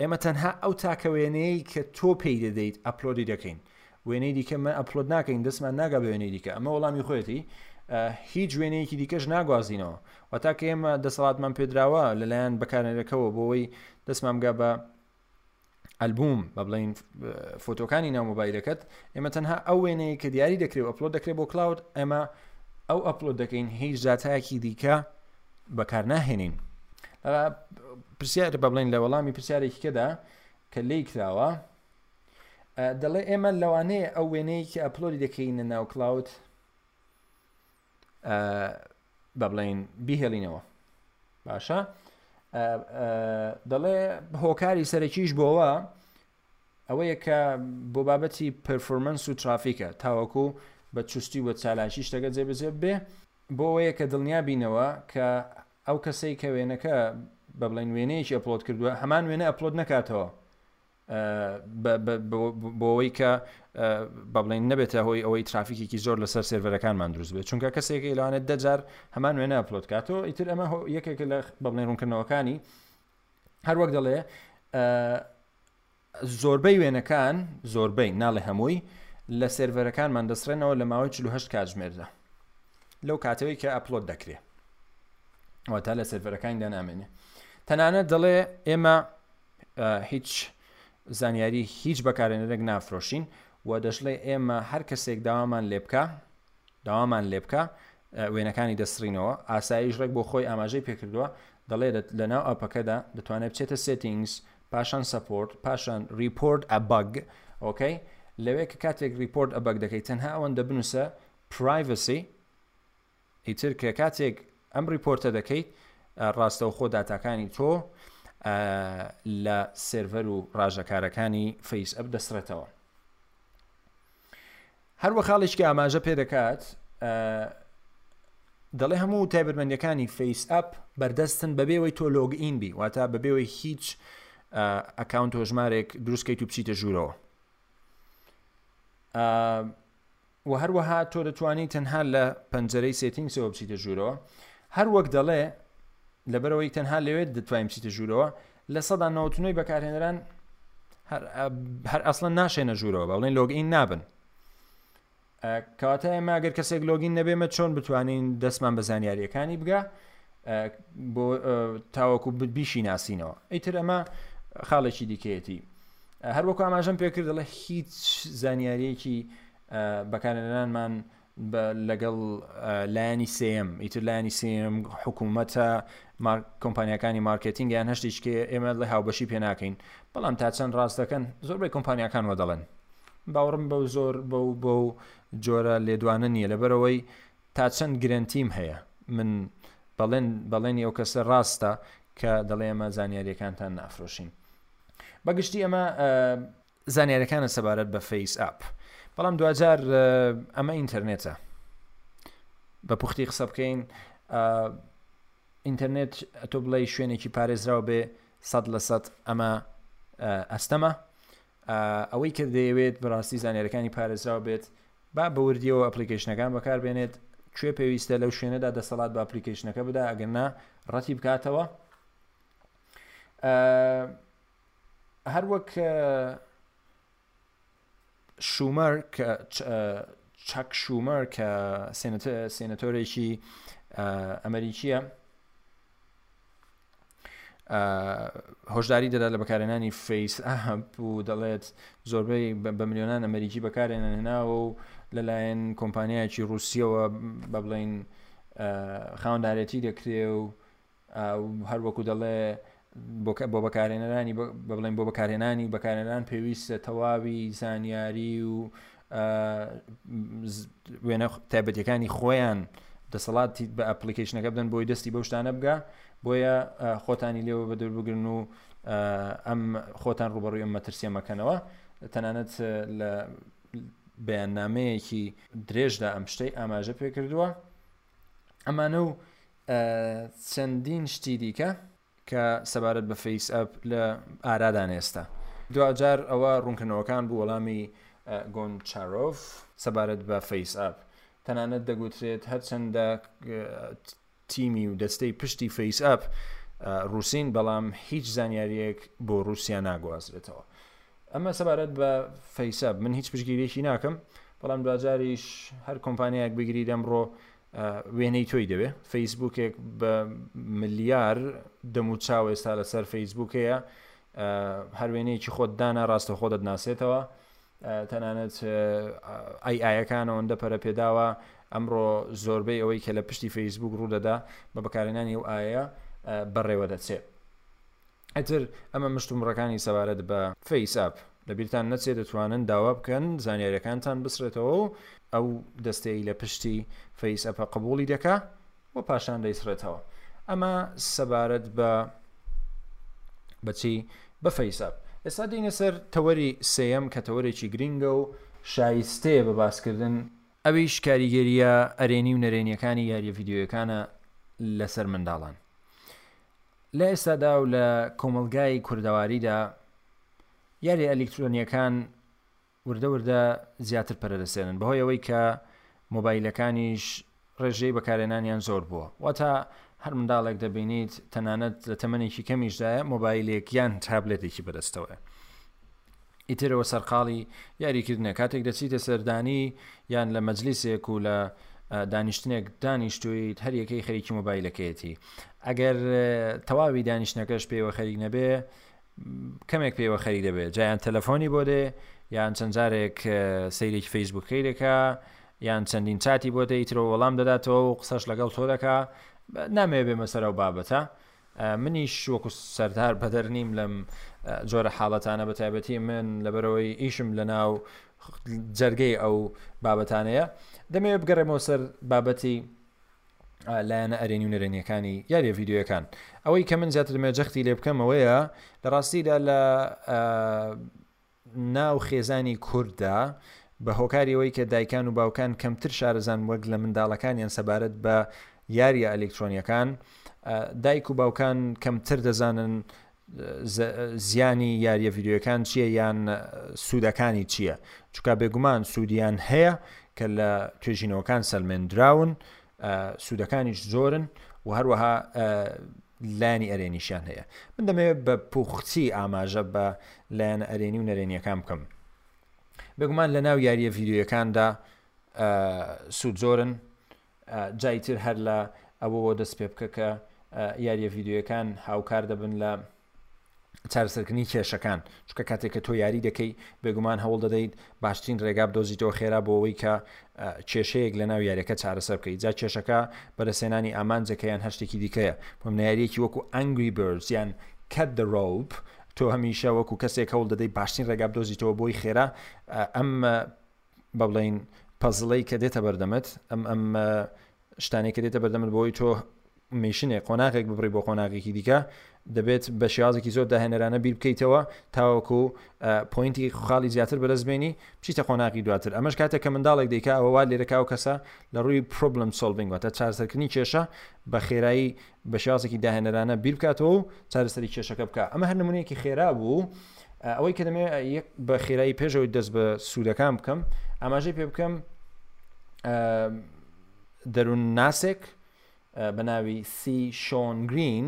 ئێمە تەنها ئەو تاکە وێنەیەی کە تۆ پێی دەدەیت ئەپلۆدی دەکەین وێنەی دیکە مە ئەپلۆد ناکەین دەستمان ناگا بە وێنەی دیکە ئەمە وەڵامی خۆێتی هیچ وێنەیەکی دیکەش ناگوازینەوە و تاکە ئێمە دەسەڵاتمان پێدراوە لەلایەن بەکارێنەکەەوە بۆەوەی دەستمان بگا بە ئەلبوم بە بڵین فۆتۆکانی ناو مۆبایلەکەت ئێمە تەنها ئەو وێنەیە کە دیاری دەکرێت ئەپلۆ دەکرێت بۆ کلااود ئەمە ئەو ئەپلۆ دەکەین هیچ زاتایەکی دیکە بەکارناهێنین پرسیار بە بڵێن لە وەڵامی پرسیارێکی کەدا کە لی کراوە دەڵێ ئێمە لەوانەیە ئەو وێنەیەکی ئەپلۆری دەکەینە ناو کلااوت بە بڵین بیهێڵینەوە باشە دەڵێ هۆکاری سەرەکیش بۆەوە ئەوەیە کە بۆ بابەتی پرفۆرمەنس و ترافیکە تاوەکو بە چستی بە چالاکی شتەکە جێبەجێ بێ بۆ ئەوەیە کە دڵنیا بینەوە کە ئەو کەسەی کە وێنەکە بە بڵێن وێنەیەکی ئەپلۆد کردووە هەمان وێنە ئەپلۆد نکاتەوە بۆەوەی کە بە بڵێن نەبێتە هۆی ئەوەی ترافیکێکی زۆر لەسەر سێرڤەرەکانمان دروست بێت چونکە کەسێکی لەوانێت دەجار هەمان وێنە ئەپلۆد کاتەوە ئیتر ئەمە یەکێک لە بە بڵێن ڕوونکردنەوەکانی هەروەک دەڵێ زۆربەی وێنەکان زۆربەی ناڵێ هەمووی لە سێرڤەرەکانمان دەسڕێنەوە لە ماوەی 48 کاتژمێردا لەو کاتەوەی کە ئەپلۆد دەکرێ واتە لە سێرڤەرەکانی دەنامێنێ تەنانەت دەڵێ ئێمە هیچ زانیاری هیچ بەکارێنەرێک نافرۆشین و دەشڵێ ئێمە هەر کەسێک داوامان لێ بکە داوامان لێبکە وێنەکانی دەسڕینەوە ئاسایش ڕێک بۆ خۆی ئاماژەی پێکردووە دەڵێت لە ناو ئەپەکەدا دەتوانێت بچێتە سێتینگز پاشان سەپۆرت پاشان ریپۆرت ئەبگ ئۆکەی لەوێ کە کاتێک ریپۆرت ئەبگ دەکەیت تەنها ئەوەندە بنووسە پرایڤسی ئیتر کە کاتێک ئەم ریپۆرتە دەکەیت ڕاستەوخۆ داتاکانی تۆ لە سێرڤەر و ڕاژەکارەکانی فەیس ئەپ دەسرێتەوە هەروەخا ڵیچکی ئاماژە پێدەکات دەڵێ هەموو تایبەتمەندەکانی فەیس ئەپ بەردەستن بەبێەوەی تۆ لۆگ ئین بی واتا بەبێەوەی هیچ ئەکاونت هۆژمارێک دروستکەیت و بچیتە ژوورەوە و هەروەها تۆ دەتوانانی تەنها لە پەنجەرەی سێتینگسەوە بچیتە ژوورەوە هەر وەک دەڵێ لەبەرەوەی تەنها لەوێت دەتوانین بچیتە ژوورەوە لە سەدا نەوەت و نۆی بەکارهێنەران هەر ئەسڵەن ناشێنە ژوورەوە بە بڵێن لۆگین نابن کەواتە ئێمە گەر کەسێک لۆگین نەبێمە چۆن بتوانین دەستمان بە زانیاریەکانی بگە بۆ تاوەکو بیشی ناسینەوە ئیتر ئەمە خاڵێکی دیکەیەتی هەروەکو ئاماژەم پێکرد دەڵێ هیچ زانیاریەکی بەکارێنەرانمان بە لەگەڵ لایەنی سێیەم ئیتر لایەنی سێیەم حکوومەتە کۆمپانیەکانی مارکتینگ یان هەشتی شتێ ئێمە لە هاوبەشی پێ ناکەین بەڵام تا چەند ڕاست دەکەن زۆربەی کۆمپانیەکان وە دەڵێن باوەڕم بەو زۆر بەو بۆ و جۆرە لێدوانە نییە لەبەرەوەی تا چەند گرنتیم هەیە من بەڵێن بەڵێنی ئەو کەسە ڕاستە کە دەڵێ ئەمە زانیاریەکانتان نافرۆشین بەگشتی ئەمە زانیارەکانت سەبارەت بە فەیس ئاپ بەڵام دواجار ئەمە ئینتەرنێتە بە پوختی قسە بکەین ئینتەرنێت تۆ بڵێ شوێنێکی پارێزراو بێ سەد لە سەد ئەمە ئەستەمە ئەوەی کە دەیەوێت بەڕاستی زانێرەکانی پارێزراو بێت با بەوردیەوە ئەپلیکیشنەکان بەکاربێنێت کوێ پێویستە لەو شوێنەدا دەسەڵات بە ئەپلیکیشنەکە بدا ئەگەرنا ڕەتی بکاتەوە هەروەک شومەر کە چەک شومەر کە سێنەتۆرێکی ئەمریکیە هۆشداری دەدا لە بەکارێنانی فیس ئەهب و دەڵێت زۆربەی بە ملیۆنان ئەمریکی بەکارێنە هێناوە و لەلایەن کۆمپانیایکی رووسیەوە بە بڵین خاوەندارەتی دەکرێ و هەر وەکو دەڵێ بۆ بەکارێنەرانی بە بڵێن بۆ بەکارێنانی بەکارێنان پێویستە تەواوی زانیاری و وێنە تایبەتەکانی خۆیان دەسەڵاتی بە ئەپلیکیشنەکە بدەن بۆی دەستی بەو شتانە بگە بۆیە خۆتانی لێوە بە دەور بگرن و ئەم خۆتان ڕوبەڕوی ئەم مەترسیە مەکەنەوە تەنانەت لە بەیاننامەیەکی درێژدا ئەم شتەی ئاماژە پێ کردووە ئەمانە و چەندین شتی دیکە کە سەبارەت بە فەیس ئەپ لە ئارادان ئێستا دوجار ئەوە ڕوونکردنەوەکان بوو وەڵامی گۆنچارۆف سەبارەت بە فەیس ئەپ تەنانەت دەگوترێت هەرچەندە تیمی و دەستەی پشتی فەیس ئەپ رووسین بەڵام هیچ زانیاریەک بۆ رووسیا ناگوازرێتەوە ئەمە سەبارەت بە فەیساب من هیچ پشگیریەکی ناکەم بەڵام دواجاریش هەر کۆمپانیایەک بگیری دەمڕۆ وێنەی تۆی دەوێ فەیسبوکێک بە ملیار دەم و چاو ئێستا لەسەر فەیسبوکەیە هەر وێنەیەکی خۆت دانا ڕاستە خۆ دەناسێتەوە تەنانەت ئای ئایەکان ئەوەندە پەرە پێداوە ئەمڕۆ زۆربەی ئەوەی کە لە پشتی فەیسبوک ڕوودەدا بە بەکارێنانی و ئایا بەڕێوە دەچێت ئیتر ئەمە مشتومڕەکانی سەبارەت بە فەیس ئەپ. لەبیرتان نەچێت دەتوانن داوا بکەن زانیاریەکانتان بسڕێتەوە و ئەو دەستەی لە پشتی فەیس ئەپە قبولی دەکا و پاشان دەیسڕێتەوە ئەمە سەبارەت بە بەچی بە فەیس ئەپ ئێستا دینە سەر تەوەری سێەم کە تەوەرێکی گرنگە و شایستەیە بە باسکردن ئەویش کاریگەریە ئەرێنی و نەرێنیەکانی یاریە یددیوەکانە لەسەر منداڵان لە ئێستادا و لە کۆمەڵگای کوردەواریدا یاریە ئەلیکترۆنیەکان وردە وردە زیاتر پەرە دەسێنن بەهۆی ئەوەی کە مۆبایلەکانیش ڕێژەی بەکارێنانیان زۆر بووە واتا هەر منداڵێک دەبینیت تەنانەت لە تەمەنێکی کەمیشدایە مۆبایلێک یان تابلێتێکی بەدەستەوەە ئیتر ئەوە سەرقاڵی یاری کردنە کاتێک دەچیتە سەردانی یان لە مەجلیسێک و لە دانیشتنێک دانیشتویت هەر یەکەی خەریکی مۆبایلەکەیەتی ئەگەر تەواوی دانیشتنەکەش پێوە خەریک نەبێ کەمێک پێوە خەری دەبێت جایان تەلەفۆنی بۆ دێ یان چەند جارێک سەیرێکی فەیسبوکەی دەکە یان چەندین چاتی بۆ دەیترەوە وەڵام دەداتەوە و قسەش لەگەڵ تۆ دەکا نامەوێ بێمە سەرەوە بابەتە منیش وەکو سەردار بەدەر نیم لەم جۆرە حاڵەتانە بە تایبەتی من لەبەرەوەی ئیشم لە ناو جەرگەی ئەو بابەتانەیە دەمەوێت بگەڕێمەوە سەر بابەتی لایەنە ئەرێنی و نەرێنیەکانی یاریە یددیوەکان ئەوەی کە من زیاتر دەمێت جەختی لێ بکەمەوەیە لە ڕاستیدا لە ناو خێزانی کورددا، بە هۆکاری ئەوەی کە دایکان و باوکان کەمتر شارەزان وەک لە منداڵەکانیان سەبارەت بە یاریە ئەلیکترۆنیەکان، دایک و باوکان کەمتر دەزانن زیانی یاریە ڤیدیۆیەکان چیە یان سوودەکانی چیە، چونکا بێگومان سوودیان هەیە کە لە توێژینەوەکان سەلمێندراون سوودەکانیش زۆرن و هەروەها لانی ئەرێنیشیان هەیە من دەمەوێت بە پوختی ئاماژە بە لایەنە ئەرێنی و نەرێنیەکان بکەم بێگومان لە ناو یاریە ڤیددیوەکاندا سوود زۆرن جایتر هەر لە ئەوەوە دەست پێ بکە کە یاریە ڤیددیوەکان هاوکار دەبن لە چارەسەرکردنی کێشەکان چکە کاتێک کە تۆ یاری دەکەی بێگومان هەوڵ دەدەیت باشترین ڕێگا بدۆزیتەوە خێرا بۆەوەی کە کێشەیەک لە ناو یاریەکە چارەسە بکەیت جا کێشەکە بەرەسێنانی ئامانجەکەیان هەشتێکی دیکەیە بۆمنیارێکی وەکو ئەنگری بەرزیان کەت دە ڕۆپ تۆ هەمیشە وەکو کەسێک هەوڵ دەدەی باشترین ڕێگا بدۆزیتەوە بۆی خێرا ئەم بە بڵین پەزڵەی کە دێتە بەردەمت ئەم ئەم شتانێک کە دێتە بەردەمت بۆی تۆ میشنێک قۆناغێک ببڕی بۆ قۆناغێکی دیکە دەبێت بە شێازێکی زۆر داهێنەرانە بیر بکەیتەوە تاوەکو پوینتی خاڵی زیاتر بەدەست بێنی بچیتە قۆناغی دواتر ئەمەش کاتێک کە منداڵێک دیکە ئەوە وا لێرەکە ئەو کەسە لە ڕووی پرۆبلم سۆلڤنگ واتە چارسەرکردنی کێشە بە خێرایی بە شێازێکی داهێنەرانە بیر بکاتەوە و چارەسەری کێشەکە بکە ئەمە هەر نمونەیەکی خێرا بوو ئەوەی کە دەمێ یەک بە خێرایی پێشەوەی دەست بە سوودەکان بکەم ئاماژەی پێ بکەم دەروونناسێک بە ناوی سی شۆن گرین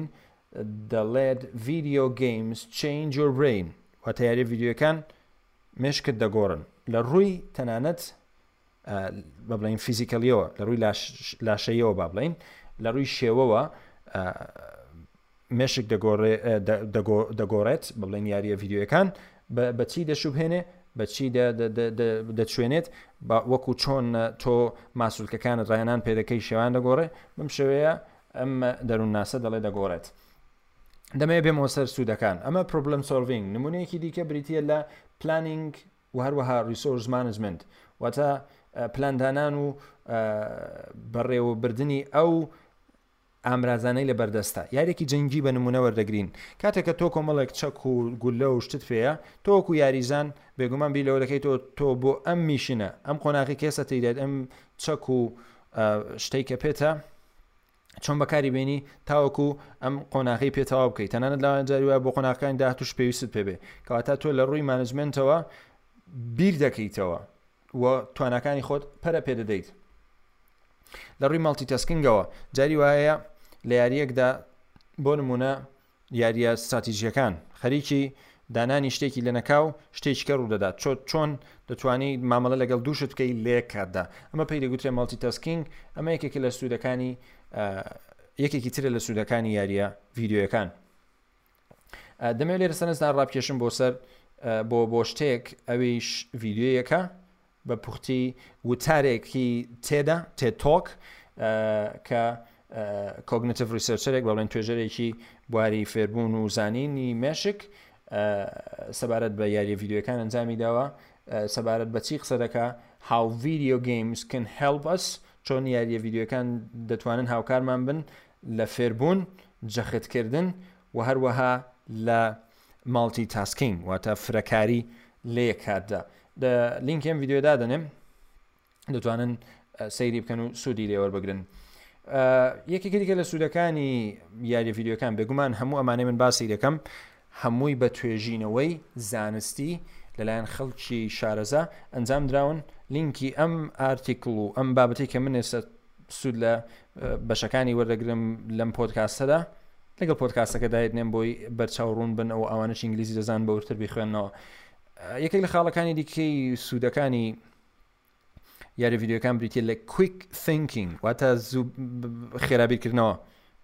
دەڵێت ڤیدیۆ گەیمز چینج یۆر برین واتە یاریە ڤیدیۆەکان مێشکت دەگۆڕن لە ڕووی تەنانەت بە بڵین فیزیکەلیەوە لە ڕووی لاشەیەوە با بڵین لە ڕووی شێوەوە مێشک دەگۆڕێت، بڵێن یارییە ڤیدیۆیەکان بە چی دەشوبهێنێ، بە چی دەچوێنێت، وەکو چۆن تۆ ماسولکەکانت ڕایانان پێدەکەی شێوان دەگۆڕێ، بم شێوەیە ئەم دەروونناسە دەڵێ دەگۆڕێت. دەمەوێت بێمەوە سەر سوودەکان، ئەمە پرۆبلم سۆلڤینگ، نمونەیەکی دیکە بریتییە لە پلانینگ و هەروەها ریسۆرس مانجمنت، واتە پلاندانان و بەڕێوەبردنی ئەو ئامرازانەی لە بەردەستە یارێکی جەنگی بە نموونە وەردەگرین کاتێک کە تۆ کۆمەڵێک چەک و گوللە و شتت پێیە تۆ وەکو یاریزان بێگومان بیر لەوە دەکەیت تۆ تۆ بۆ ئەم میشنە ئەم قۆناغی کە ئێستا تێیدایت ئەم چەک و شتەی کە پێتە چۆن بەکاری بینی تاوەکو ئەم قۆناغی پێتەوا بکەیت تەنانەت لاوان جاری وایە بۆ قۆناغەکانی داهاتوش پێویستت پێبێ کەواتە تۆ لە ڕووی مانجمنتەوە بیر دەکەیتەوە و تواناکانی خۆت پەرە پێدەدەیت لە ڕووی مەڵتی تەسکنگەوە جاری وایە لە یاریەکدا بۆ نمونە یاریە استراتیژیەکان خەریکی دانانی شتێکی لە نەکاو شتێکی کە ڕوودەدات چۆت چۆن دەتوانی مامەڵە لەگەڵ دووشت بکەی لە یەک کاتدا ئەمە پێی دەگوترێ مەڵتی تەسکینگ ئەمە یەکێکی لە سوودەکانی یەکێکی ترە لە سوودەکانی یاریە ڤیددیوەکان دەمێ لێرە سەرنجتان ڕابکێشم بۆ سەر بۆ بۆ شتێک ئەویش ڤیددیویەکە بە پوختی وتارێکی تێدا تێتۆک کە کۆگنتیڤ ریسەرچەرێک بەڵێن توێژەرێکی بواری فێربوون و زانینی مێشک سەبارەت بە یاریە ڤیددیوەکان ئەنجامی داوە سەبارەت بە چی قسە دەکە هاو ڤیددیو گەیمز کن هەلبەس چۆن یاریە ڤیددیوەکان دەتوانن هاوکارمان بن لە فێربوون، جەختکردن، و هەروەها لە ماڵتی تاسکینگ واتە فرەکاری لە یەک کاتدا. لە لینکی ئەم ڤیددیو دادەنێم دەتوانن سەیری بکەن و سوودی لێوەربگرن. یەکێکی دیکە لە سوودەکانی یاری ڤیددیوەکان بێگومان هەموو ئەمانەی من باسی دەکەم هەمووی بە توێژینەوەی زانستی لەلایەن خەڵکی شارەزا ئەنجام دراون لینکی ئەم ئارتیکڵ و ئەم بابەتی کە من ئێستا سوود لە بەشەکانی وەردەگرم لەم پۆتکاسەدا لەگەڵ پۆتکاسەکە داهێتنێن بۆی بەرچاو ڕوون بن ئەو ئەوانش ئینگلیزی دەزان بەورتر بیخوێنەوە یەکێک لە خاڵەکانی دیکەی سوودەکانی یاری ڤیددیوەکان بریتە لە کویک تینکینگ واتە زوو خێرابیرکردنەوە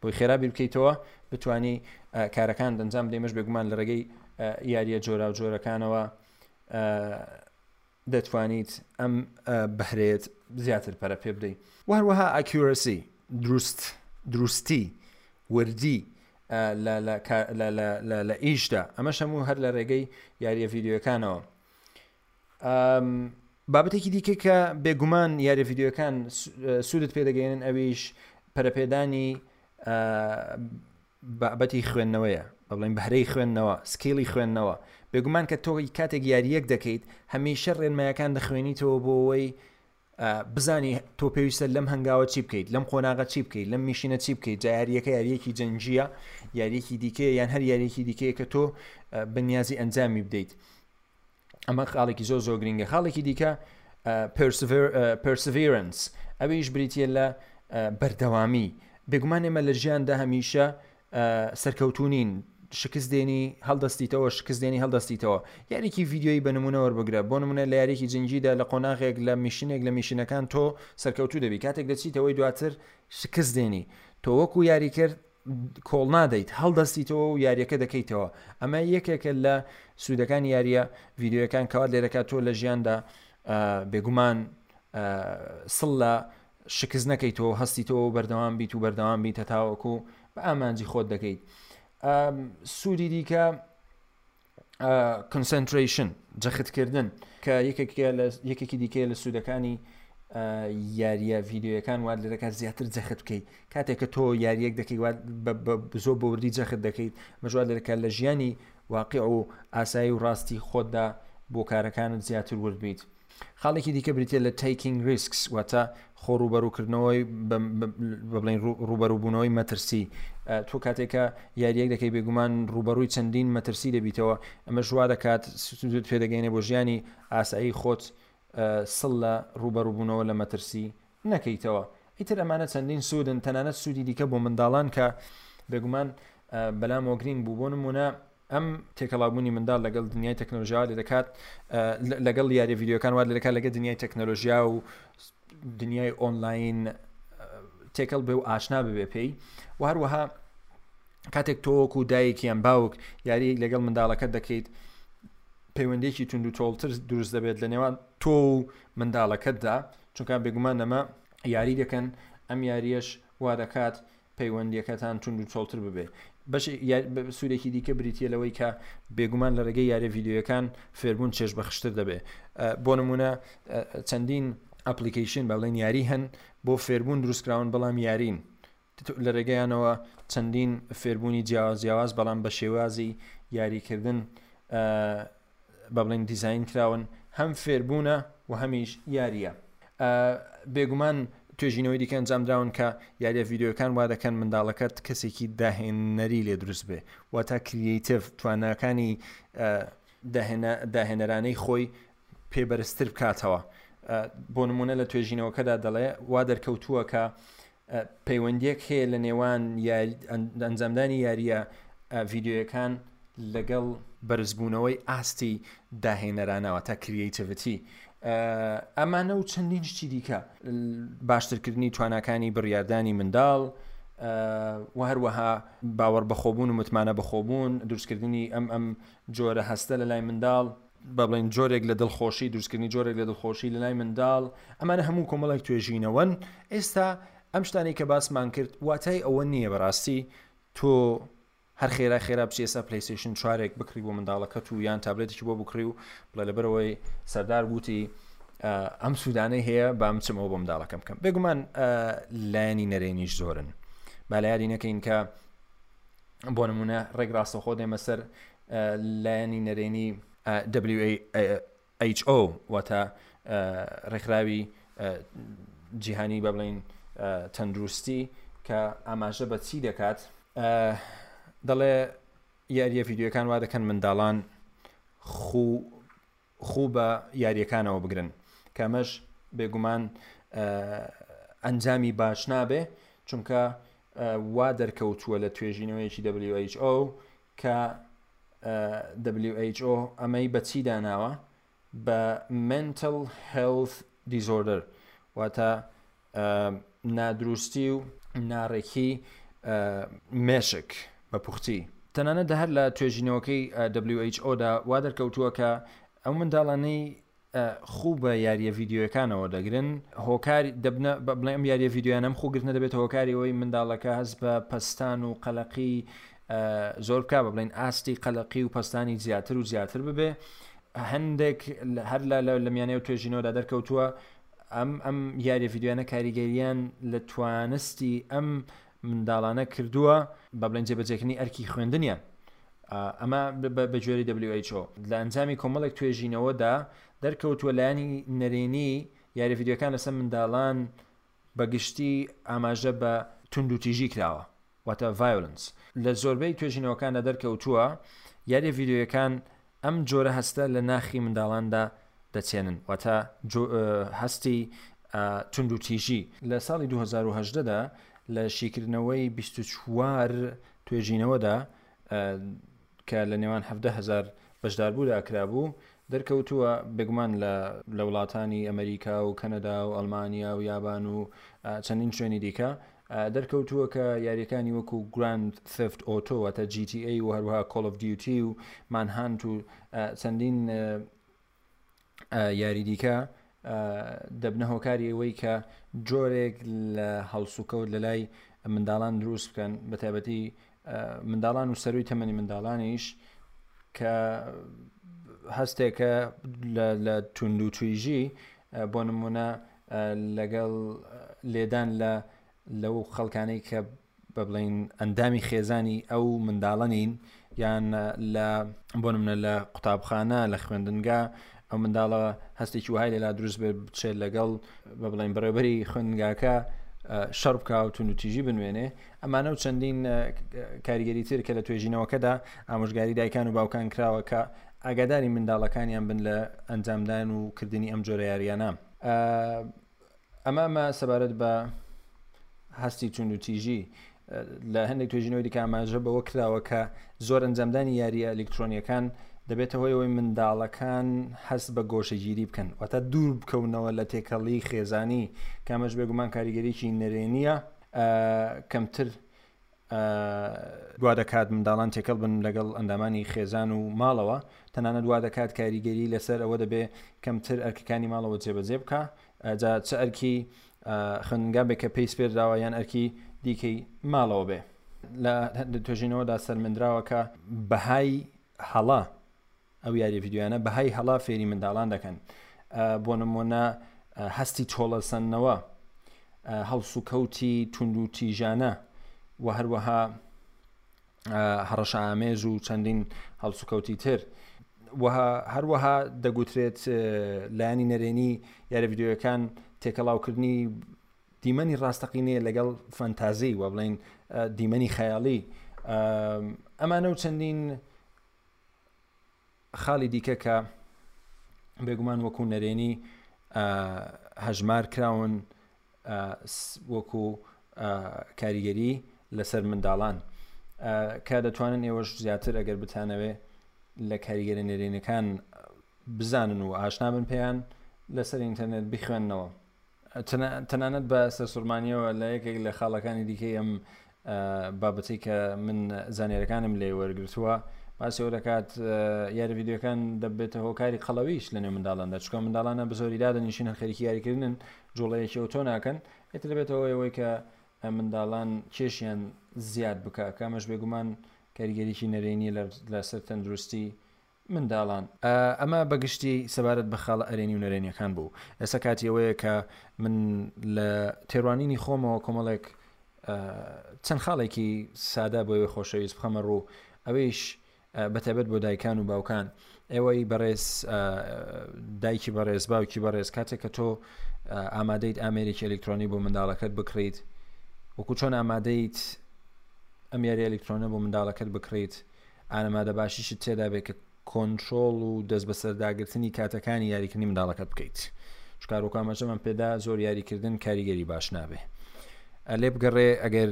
بۆی خێرابی بکەیتەوە بتانی کارەکان دەنجام دەیمەش بێگومان لە ڕێگەی یاریە جۆرا و جۆرەکانەوە دەتوانیت ئەم بهرێت زیاتر پەرە پێ بدەیت وهروەها ئاکیورسی دروست دروستی وردی لە ئیشدا ئەمە شەموو هەر لە ڕێگەی یاریە ڤیددیوەکانەوە بابەتێکی دیکە کە بێگومان یاری ڤیددیوەکان سوودت پێدەگەێنن ئەویش پەرپێدانی بابەتی خوێندنەوەیە بڵین بەرەی خوێندنەوە سکیلی خوێندنەوە بێگومان کە تۆی کاتێک یاریەک دەکەیت هەمیشە ڕێنمایەکان دەخوێنیتەوە بۆەوەی بزانی تۆ پێویستە لەم هەنگاوە چی بکەیت لەم قۆناغە چی بکەیت لەم میشینە چی بکەیت جا یاریەکە یاریەکی جەنجیە یاریەکی دیکەیە یان هەر یاریەکی دیکەیە کە تۆ بەنیازی ئەنجامی بدەیت ئەمە خاڵێکی زۆر زۆر گرنگە خاڵێکی دیکە پرسڤرنس ئەویش بریتە لە بەردەوامی بێگومان ئێمە لە ژیاندا هەمیشە سەرکەوتوو نین شکست دێنی هەڵدەستیتەوە شکست دێنی هەڵدەستیتەوە یاریکی ڤیددیۆی بە نمونە وەربگرە بۆ نمونە لە یاریکی جنگیدا لە قۆناغێک لە میشنێک لە میشنەکان تۆ سەرکەوتو دەبی کاتێک دەچیتەوەی دواتر شکست دێنی تۆ وەکو یاری کرد کۆڵ نادەیت هەڵدەستیتەوە و یاریەکە دەکەیتەوە ئەمە یەکێکە لە سوودەکان یاریە ڤیددیوەکان کەوات لێ دەکات تۆ لە ژیاندا بێگومان سڵ لە شکست نەکەیتەوە و هەستیتەوە و بەردەوام بیت و بەردەوام بیت هەتاوەکو بە ئامانجی خۆت دەگەیت سوودی دیکە کنسنتریشن جەختکردن کە یەکێکی دیکەیە لە سوودەکانی یاریە ڤیددیوەکان وات لە دەکات زیاتر جەخت بکەیت کاتێک کە تۆ یاریەک دەکەیت بزۆ بەوردی جەخت دەکەیت مەژوات لە دەکات لە ژیانی واقع و ئاسایی و ڕاستی خۆتدا بۆ کارەکانت زیاتر ورد بیت خاڵێکی دیکە بریتیە لە Taking Risks واتە خۆ ڕوبەڕوکردنەوەی بڵین ڕوبەروبوونەوەی مەترسی تۆ کاتێکە یاریەک دەکەی بێگومان ڕوبەڕووی چەندین مەترسی دەبیتەوە ئەمە ژوا دەکات پێدەگەینە بۆ ژیانی ئاسایی خۆت سڵ لە ڕوبەروبوونەوە لە مەترسی نەکەیتەوە ئیتر ئەمانە چەندین سودن تەنانەت سودی دیکە بۆ منداڵان کە بێگومان بەلامەوە گرینگ بوو بۆ نمونە ئەم تێکەڵاوبوونی منداڵ لەگەڵ دنیای تەکنەلۆژیا لێ دەکات لەگەڵ یاریە یددیوەکان وات لە دەکات لەگە دنیای تەکنەلۆژیا و دنیای ئۆنلاین تێکەڵ بێ و ئاشنا ببێ پێی و هەروەها کاتێک تۆک و دایکیان باوک یاری لەگەڵ منداڵەکە دەکەیت پەیوەندێکی تونند و تۆڵتر دروست دەبێت لە نێوان تۆ و منداڵەکەتدا، چونکە بێگومان لەمە یاری دەکەن، ئەم یارییەش وا دەکات پەیوەندییەکەتان توندوتۆڵتر ببێت. بەشی سوودێکی دیکە بریتییە لەوەی کە بێگومان لە ڕێگەی یاریە ڤیدیۆیەکان فێربوون چێژبەخشتر دەبێت بۆ نمونە چەندین ئەپلیکیشن بە بڵێن یاری هەن بۆ فێربوون دروستکراون بەڵام یارین لە رێگەیانەوە چەندین فێربوونی جیاواز جیاواز بەڵام بە شێوازی یاریکردن بە بڵین دیزین کراون هەم فێربوونە و هەمیش یاریە بێگومان توێژینەوەی دیکە ئەنجامدراون کە یاریە یددیوەکان وا دەکەن منداڵەکەت کەسێکی داهێنەری لێ دروست بێ واتا کریتیف توانەکانی داهێنەرانەی خۆی پێبەرزتر بکاتەوە بۆ نمونە لە توێژینەوەکەدا دەڵێ وا دەرکەوتووە کە پەیوەندییەک هەیە لە نێوان ئەنجامدانی یارییە ڤیدیۆیەکان لەگەڵ بەرزبوونەوەی ئاستی داهێنەرانەوە تا کریتیڤەتی ئەمانە و چەندین شتی دیکە باشترکردنی تواناکانی بڕاردانی منداڵ و هەروەها باوەڕ بەخۆبوون و متمانە بەخۆبوون دروستکردنی ئەم ئەم جۆرە هەستە لە لای منداڵ با بڵێین جۆرێک لە دڵخۆشی دروستکردنی جۆرێک لە دڵخۆشی لەلای منداڵ ئەمانە هەموو کۆمەڵێک توێژینەوەن ئێستا ئەم شتانی کە باسمان کرد واتای ئەوە نییە بەڕاستی تۆ هەر خێرا خێرا بچێ سا پلیسیشن چارێک بکری بۆ منداڵەکەت و یان تابلێتێکی بۆ بکری و بڵێ لەبەرەوەی سەردار گوتی ئەم سوودانەی هەیە بامچمەوە بۆ منداڵەکەم بکەم بێگومان لایەنی نەرێنیش زۆرن بالایادی نەکەین کە بۆ نمونە ڕێک ڕاستەخۆ دێمە سەر لایەنی نەرێنی who واتە ڕێکخراوی جیهانی با بڵێین تەندروستی کە ئاماژە بە چی دەکات دەڵێ یاریە ڤیددیوەکان وا دەکەن منداڵان خوو خوو بە یاریەکانەوە بگرن کەمەش بێگومان ئەنجامی باش نابێ چونکە وا دەرکەوتووە لە توێژینەوەیەکی WHO کە WHO ئەمەی بەچی داناوە بە mental health disorder واتە نادروستی و ناڕێکی مێشک بە پوختی. تەنانەت هەر لە توێژینەوەکەی WHO دا وا دەرکەوتووە کە ئەو منداڵانەی خوو بە یارییە ڤیدیۆیەکانەوە دەگرن هۆکار دەبنە بڵێ ئەم یاریە ڤیددیویان ئەم خوگرتنە دەبێت هۆکاری ئەوی منداڵەکە هەست بە پەستان و قەلەقی زۆر بک بە بڵێن ئاستی قەلەقی و پەستانی زیاتر و زیاتر ببێ هەندێک هەر لە میانەی و توێژینەوەدا دەرکەوتووە ئەم ئەم یاریە یددیوانە کاریگەریان لە توانستی ئەم منداڵانە کردووە بە بڵێن جێبەجێکننی ئەرکی خوێندنیان ئەمە بە جۆری WHO لە ئەنجامی کۆمەڵێک توێژینەوەدا دەرکەوتووە لایانی نەرێنی یاریە یددیوەکان لەسەر منداڵان بەگشتی ئاماژە بە توندوتیژی کراوە واتە ڤایۆلنس لە زۆربەی توێژینەوەکاندا دەرکەوتووە یاریە ڤیدیۆیەکان ئەم جۆرە هەستە لە ناخی منداڵاندا دەچێنن واتە هەستی توندوتیژی لە ساڵی 2010دا لە شیکردنەوەی 24 توێژینەوەدا کە لە نێوان حەڤدە هەزار بەشداربوودا کرابوو، دەرکەوتووە بێگومان لە لە وڵاتانی ئەمەریکا و کەنەدا و ئەڵمانیا و یابان و چەندین شوێنی دیکە دەرکەوتووە کە یارییەکانی وەکو گراند ثێفت ئۆتۆ واتە جی تی ئەی و هەروەها کۆڵ ئۆف دیوتی و مانهانت و چەندین یاری دیکە دەبنە هۆکاری ئەوەی کە جۆرێک لە هەڵسوکەوت لە لای منداڵان دروست بکەن بە تایبەتی منداڵان و سەروی تەمەنی منداڵانیش کە هەستێکە لە تونند و تویژی بۆ نمونە لەگەڵ لێدان لە لەو خەڵکانەی کە بە بڵین ئەندامی خێزانی ئەو منداڵە نین یان لە بۆ منە لە قوتابخانە لە خوێندنگە ئەو منداڵە هەستێکی وهای لەلا دروست بێ بچێت لەگەڵ بە بڵین بڕێبەری خوێندگاکە شەڕ بکوتون و تیژی بنوێنێ ئەمانە و چەندین کاریگەری تر کە لە توێژینەوەکەدا ئامۆژگاری دایکان و باوکان کراوە کە ئاگاداری منداڵەکانیان بن لە ئەنجامدان و کردنی ئەم جۆرە یاریانە ئەمامە سەبارەت بە هەستی توند و تیژی لە هەندێک توێژینەوەی دیکە ئاماژە بەوە کراوە کە زۆر ئەنجامدانی یاریە ئەلکترۆنیەکان دەبێتە هۆیەوەی منداڵەکان هەست بە گۆشەگیری بکەن واتە دوور بکەونەوە لە تێکەڵی خێزانی کامەش بێگومان کاریگەریی نەرێنیە کەمتر وادەکات منداڵان تێکەڵ بن لەگەڵ ئەندامانی خێزان و ماڵەوە، تەنانەت وادەکات کاریگەری لەسەر ئەوە دەبێت کەمتر ئەرکەکانی ماڵەوە جێبەجێ بکا، جا چ ئەرکی خوێندنگا بێت کە پێی سپێردراوە یان ئەرکی دیکەی ماڵەوە بێت. لە توێژینەوەدا سەلمێندراوە کە بەهای هەڵە ئەو یاریە ڤیدیۆیانە بەهای هەڵا فێری منداڵان دەکەن بۆ نمۆنە هەستی چۆڵەسەندنەوە هەڵسوکەوتی تونند و تیژانە و هەروەها هەڕەشامێژ و چەندین هەڵسوکەوتی تر هەروەها دەگوترێت لایانی نەرێنی یارە یددیوەکان تێکەڵاوکردنی دیمەنی ڕاستەقینەیە لەگەڵ فەنتازی و بڵین دیمەنی خەیاڵی ئەمانە و چەندین خاڵی دیکە کە بێگومان وەکو نەرێنی هەژمار کراون وەکو کاریگەری لەسەر منداڵان کە دەتوانن ئێوەش زیاتر ئەگەر بتانەوێ لە کاریگەرە نێرێنەکان بزانن و ئاشنابن پێیان لەسەر ئینتەرنێت بخوێندنەوە تەنانەت بە سەرسوڕمانیەوە لە یەکێک لە خاڵەکانی دیکەی ئەم بابەتی کە من زانیارەکانم لێ وەرگتووە باسەوە دەکات یاری یددیوەکان دەبێتە هۆکاری قەڵەویش لە نێو منداڵاندا چکە منداڵانە بزۆری دادەنیشین هەخەرکی یاریکردن جوڵەیەکی ئەوتۆ ناکەن ئێتر دەبێتەوە ئەوەی کە منداڵان کێشیان زیاد بکە کامەش بێگومان کاریگەریی نەرێنی لەسەر تەندروستی منداڵان. ئەمە بە گشتی سەبارەت بە خاڵە ئەرێنی و نەرێنیەکان بوو. ئێستا کاتی ئەوەیە کە من لە تێروانینی خۆمەوە کۆمەڵێک چەند خاڵێکی سادە بۆ ئێوەی خۆشەویست بخەمە ڕوو ئەوەیش بە تایبەت بۆ دایکان و باوکان ئێوەی بەڕێز دایکی بەڕێز باوکی بەڕێز کاتێک کە تۆ ئامادەیت ئامێرێکی ئەلکترۆنی بۆ منداڵەکەت بکڕیت وەکو چۆن ئامادەیت ئەم یاری ئەلکترۆنە بۆ منداڵەکەت بکڕیت ئامادەباشیشت تێدا بێت کە کۆنترۆڵ و دەست بەسەرداگرتنی کاتەکانی یاریکردنی منداڵەکەت بکەیت چکارۆکە ئاماژەمان پێدا زۆر یاریکردن کاریگەری باش نابێ لێ بگەڕێ ئەگەر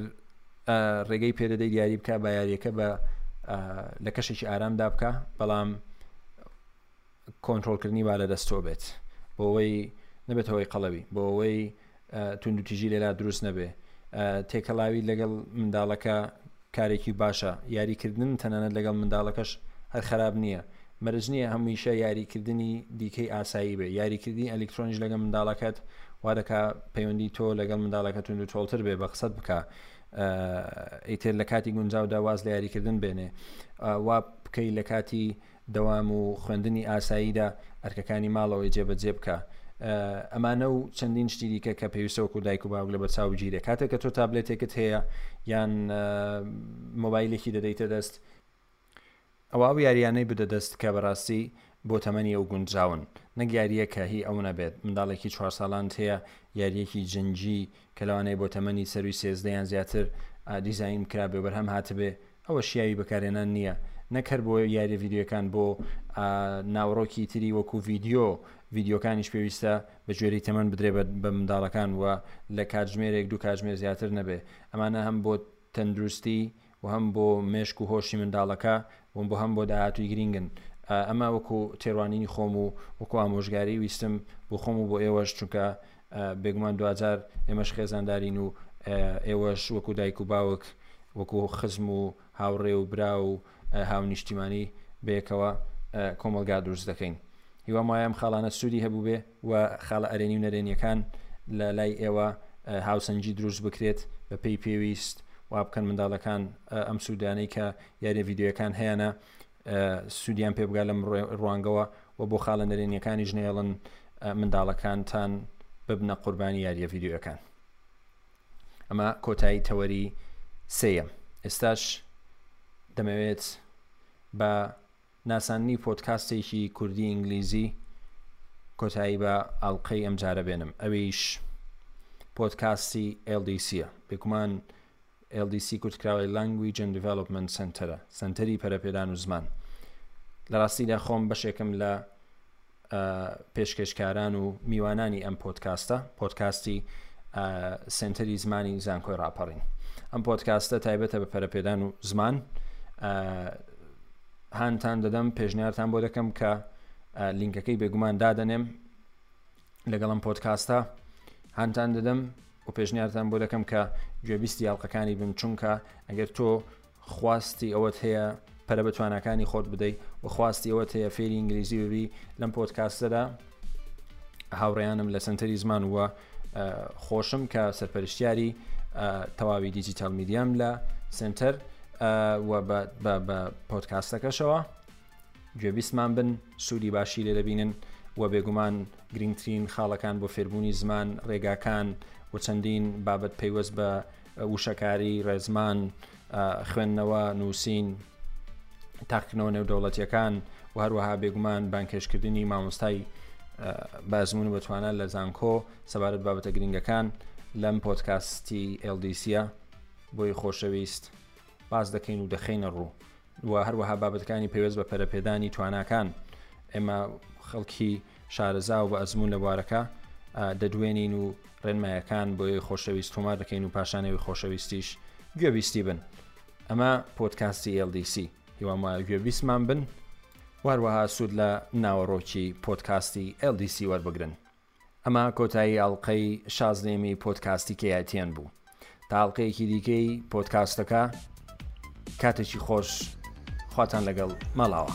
ڕێگەی پێدەدەی یاری بکە بە یاریەکە بە لە کەشێکی ئارامدا بکە بەڵام کۆنترۆڵکردنی با لە دەست تۆ بێت بۆوەی نەبێتە هۆی قەڵەوی بۆوەی توندوتیژی لێرا دروست نەبێ تێکەڵاوی لەگەڵ منداڵەکە کارێکی باشە یاریکردن تەنانەت لەگەڵ منداڵەکەش هەر خراپ نییە مەرج نییە هەموویشە یاریکردنی دیکەی ئاسایی بێ یاریکردنی ئەلکترۆنیش لەگەڵ منداڵەکەت وا دەکا پەیوەندی تۆ لەگەڵ منداڵەکە تونند و تۆڵتر بێ بە قسەت بکە ئیتر لە کاتی گونجاودا واز لە یاریکردن بێنێ وا بکەی لە کاتی دەوام و خوێندنی ئاساییدا ئەرکەکانی ماڵەوەی جێبەجێ بکە. ئەمانە و چەندین شتی دیکە کە پێویستە وەکو دایک و باوک لەبەرچاو بگیرێت کاتێک کە تۆ تابلێتێکت هەیە یان مۆبایلێکی دەدەیتە دەست، ئەوا ئەو یارییانەی بدە دەست کە بەڕاستی بۆ تەمەنی ئەو گونجاون، نەک یارییەک کە هی ئەو نەبێت، منداڵێکی چوار ساڵانت هەیە یارییەکی جەنگی کە لەوانەیە بۆ تەمەنی سەرووی سێزدە یان زیاتر دیزاین بکرابێ و بەرهەم هاتبێ، ئەوە شیاوی بەکارهێنان نییە، نەک هەر بۆ یارییە ڤیدیۆیەکان، بۆ ناوەڕۆکی تری وەکوو ڤیدیۆ، ڤیدیۆکانیش پێویستە بە گوێرەی تەمەن بدرێ بە منداڵەکان و لە کاتژمێرێک دوو کاتژمێر زیاتر نەبێ، ئەمانە هەم بۆ تەندروستی و هەم بۆ مێشک و هۆشی منداڵەکە و بۆ هەم بۆ داهاتووی گرینگن ئەمە وەکو تێڕوانینی خۆم و وەکو ئامۆژگاری ویستم بۆ خۆم و بۆ ئێوەش چونکە بێگومان دواجار ئێمەش خێزاندارین و ئێوەش وەکو دایک و باوک وەکو خزم و هاوڕێ و برا و هاونیشتیمانی بەیەکەوە کۆمەلگا دروست دەکەین هیوام وایە ئەم خاڵانە سوودی هەبوو بێ و خاڵە ئەرێنی و نەرێنیەکان لە لای ئێوە هاوسەنگی دروست بکرێت بە پێی پێویست وابکەن منداڵەکان ئەم سوودانەی کە یاری ڤیددیوەکان هەیەە سوودیان پێ بگا لەم ڕوانگەوە و بۆ خاڵە نەرێنیەکانیش نێڵن منداڵەکانتان ببنە قوربانی یاریە ڤیددیوەکان ئەمە کۆتایی تەوەری سێەم ئێستاش دەمەوێت بە ناساندنی پۆدکاستێکی کوردی ئینگلیزی کۆتایی بە ئەڵقەی ئەمجارە بێنم ئەویش پۆدکاستی LDC ە بێگومان LDC کورتکراوەی Language and Development Center سەنتەری پەرەپێدان و زمان لە ڕاستیدا خۆم بەشێکم لە پێشکەشکاران و میوانانی ئەم پۆدکاستە پۆدکاستی سنتەری زمانی زانکۆی راپەڕین ئەم پۆدکاستە تایبەتە بە پەرپێدان و زمان هاانتان دەدەم پێشنیارتان بۆ دەکەم کە لینکەکەی بێگومان دادەنێم لەگەڵم پۆتکاستە هاانتان دەدەم و پێشنیارتان بۆ دەکەم کە گوێبیستی یاڵلقەکانی بن چونکە ئەگەر تۆ خواستی ئەوەت هەیە پەرە بە تواناکانی خۆت بدەیت و خواستی ئەوەت هەیە فێری ئینگلیزی ببی لەم پۆتکاستەدا هاوڕێیانم لە سنتەری زمان وە خۆشم کە سەرپەرشتیاری تەواوی دیجیتال میدیام لە سنتەر بە پۆتکاستەکەشەوە گوێبیستمان بن سوودی باشی لێ دەبینن و بێگومان گرنگترین خاڵەکان بۆ فێربوونی زمان ڕێگاکان و چەندین بابەت پەیوەست بە وشەکاری، ڕێزمان، خوێندنەوە، نووسین، تاقکردنەوە نێودەوڵەتیەکان و هەروەها بێگومان بانکێشکردنی مامۆستای بازمون بە توانە لە زانکۆ سەبارەت بابەتە گرنگەکان لەم پۆتکاستی LDCە بۆی خۆشەویست باز دەکەین و دەخینە ڕوو و هەروەها بابەتەکانی پەیوەست بە پەرەپێدانی تواناکان ئێمە خەڵکی شارەزا و بە ئەزمون لە بوارەکە دەدوێنین و ڕێنمایەکان بۆی خۆشەویست تۆمار دەکەین و پاشانەوەی خۆشەویستیش گوێبیستی بن ئەمە پۆتکاستی LDC هیوام وایە گوێبیستمان بن واروەها سوود لە ناوەڕۆکی پۆتکاستی LDC وەربگرن ئەمە کۆتایی ئەڵقەی شازدەیەمی پۆدکاستی کەیاتیان بوو تا ئەڵلقەیەکی دیکەی پۆدکاستەکە کاتێکی خۆش خواتان لەگەڵ مەڵاوە.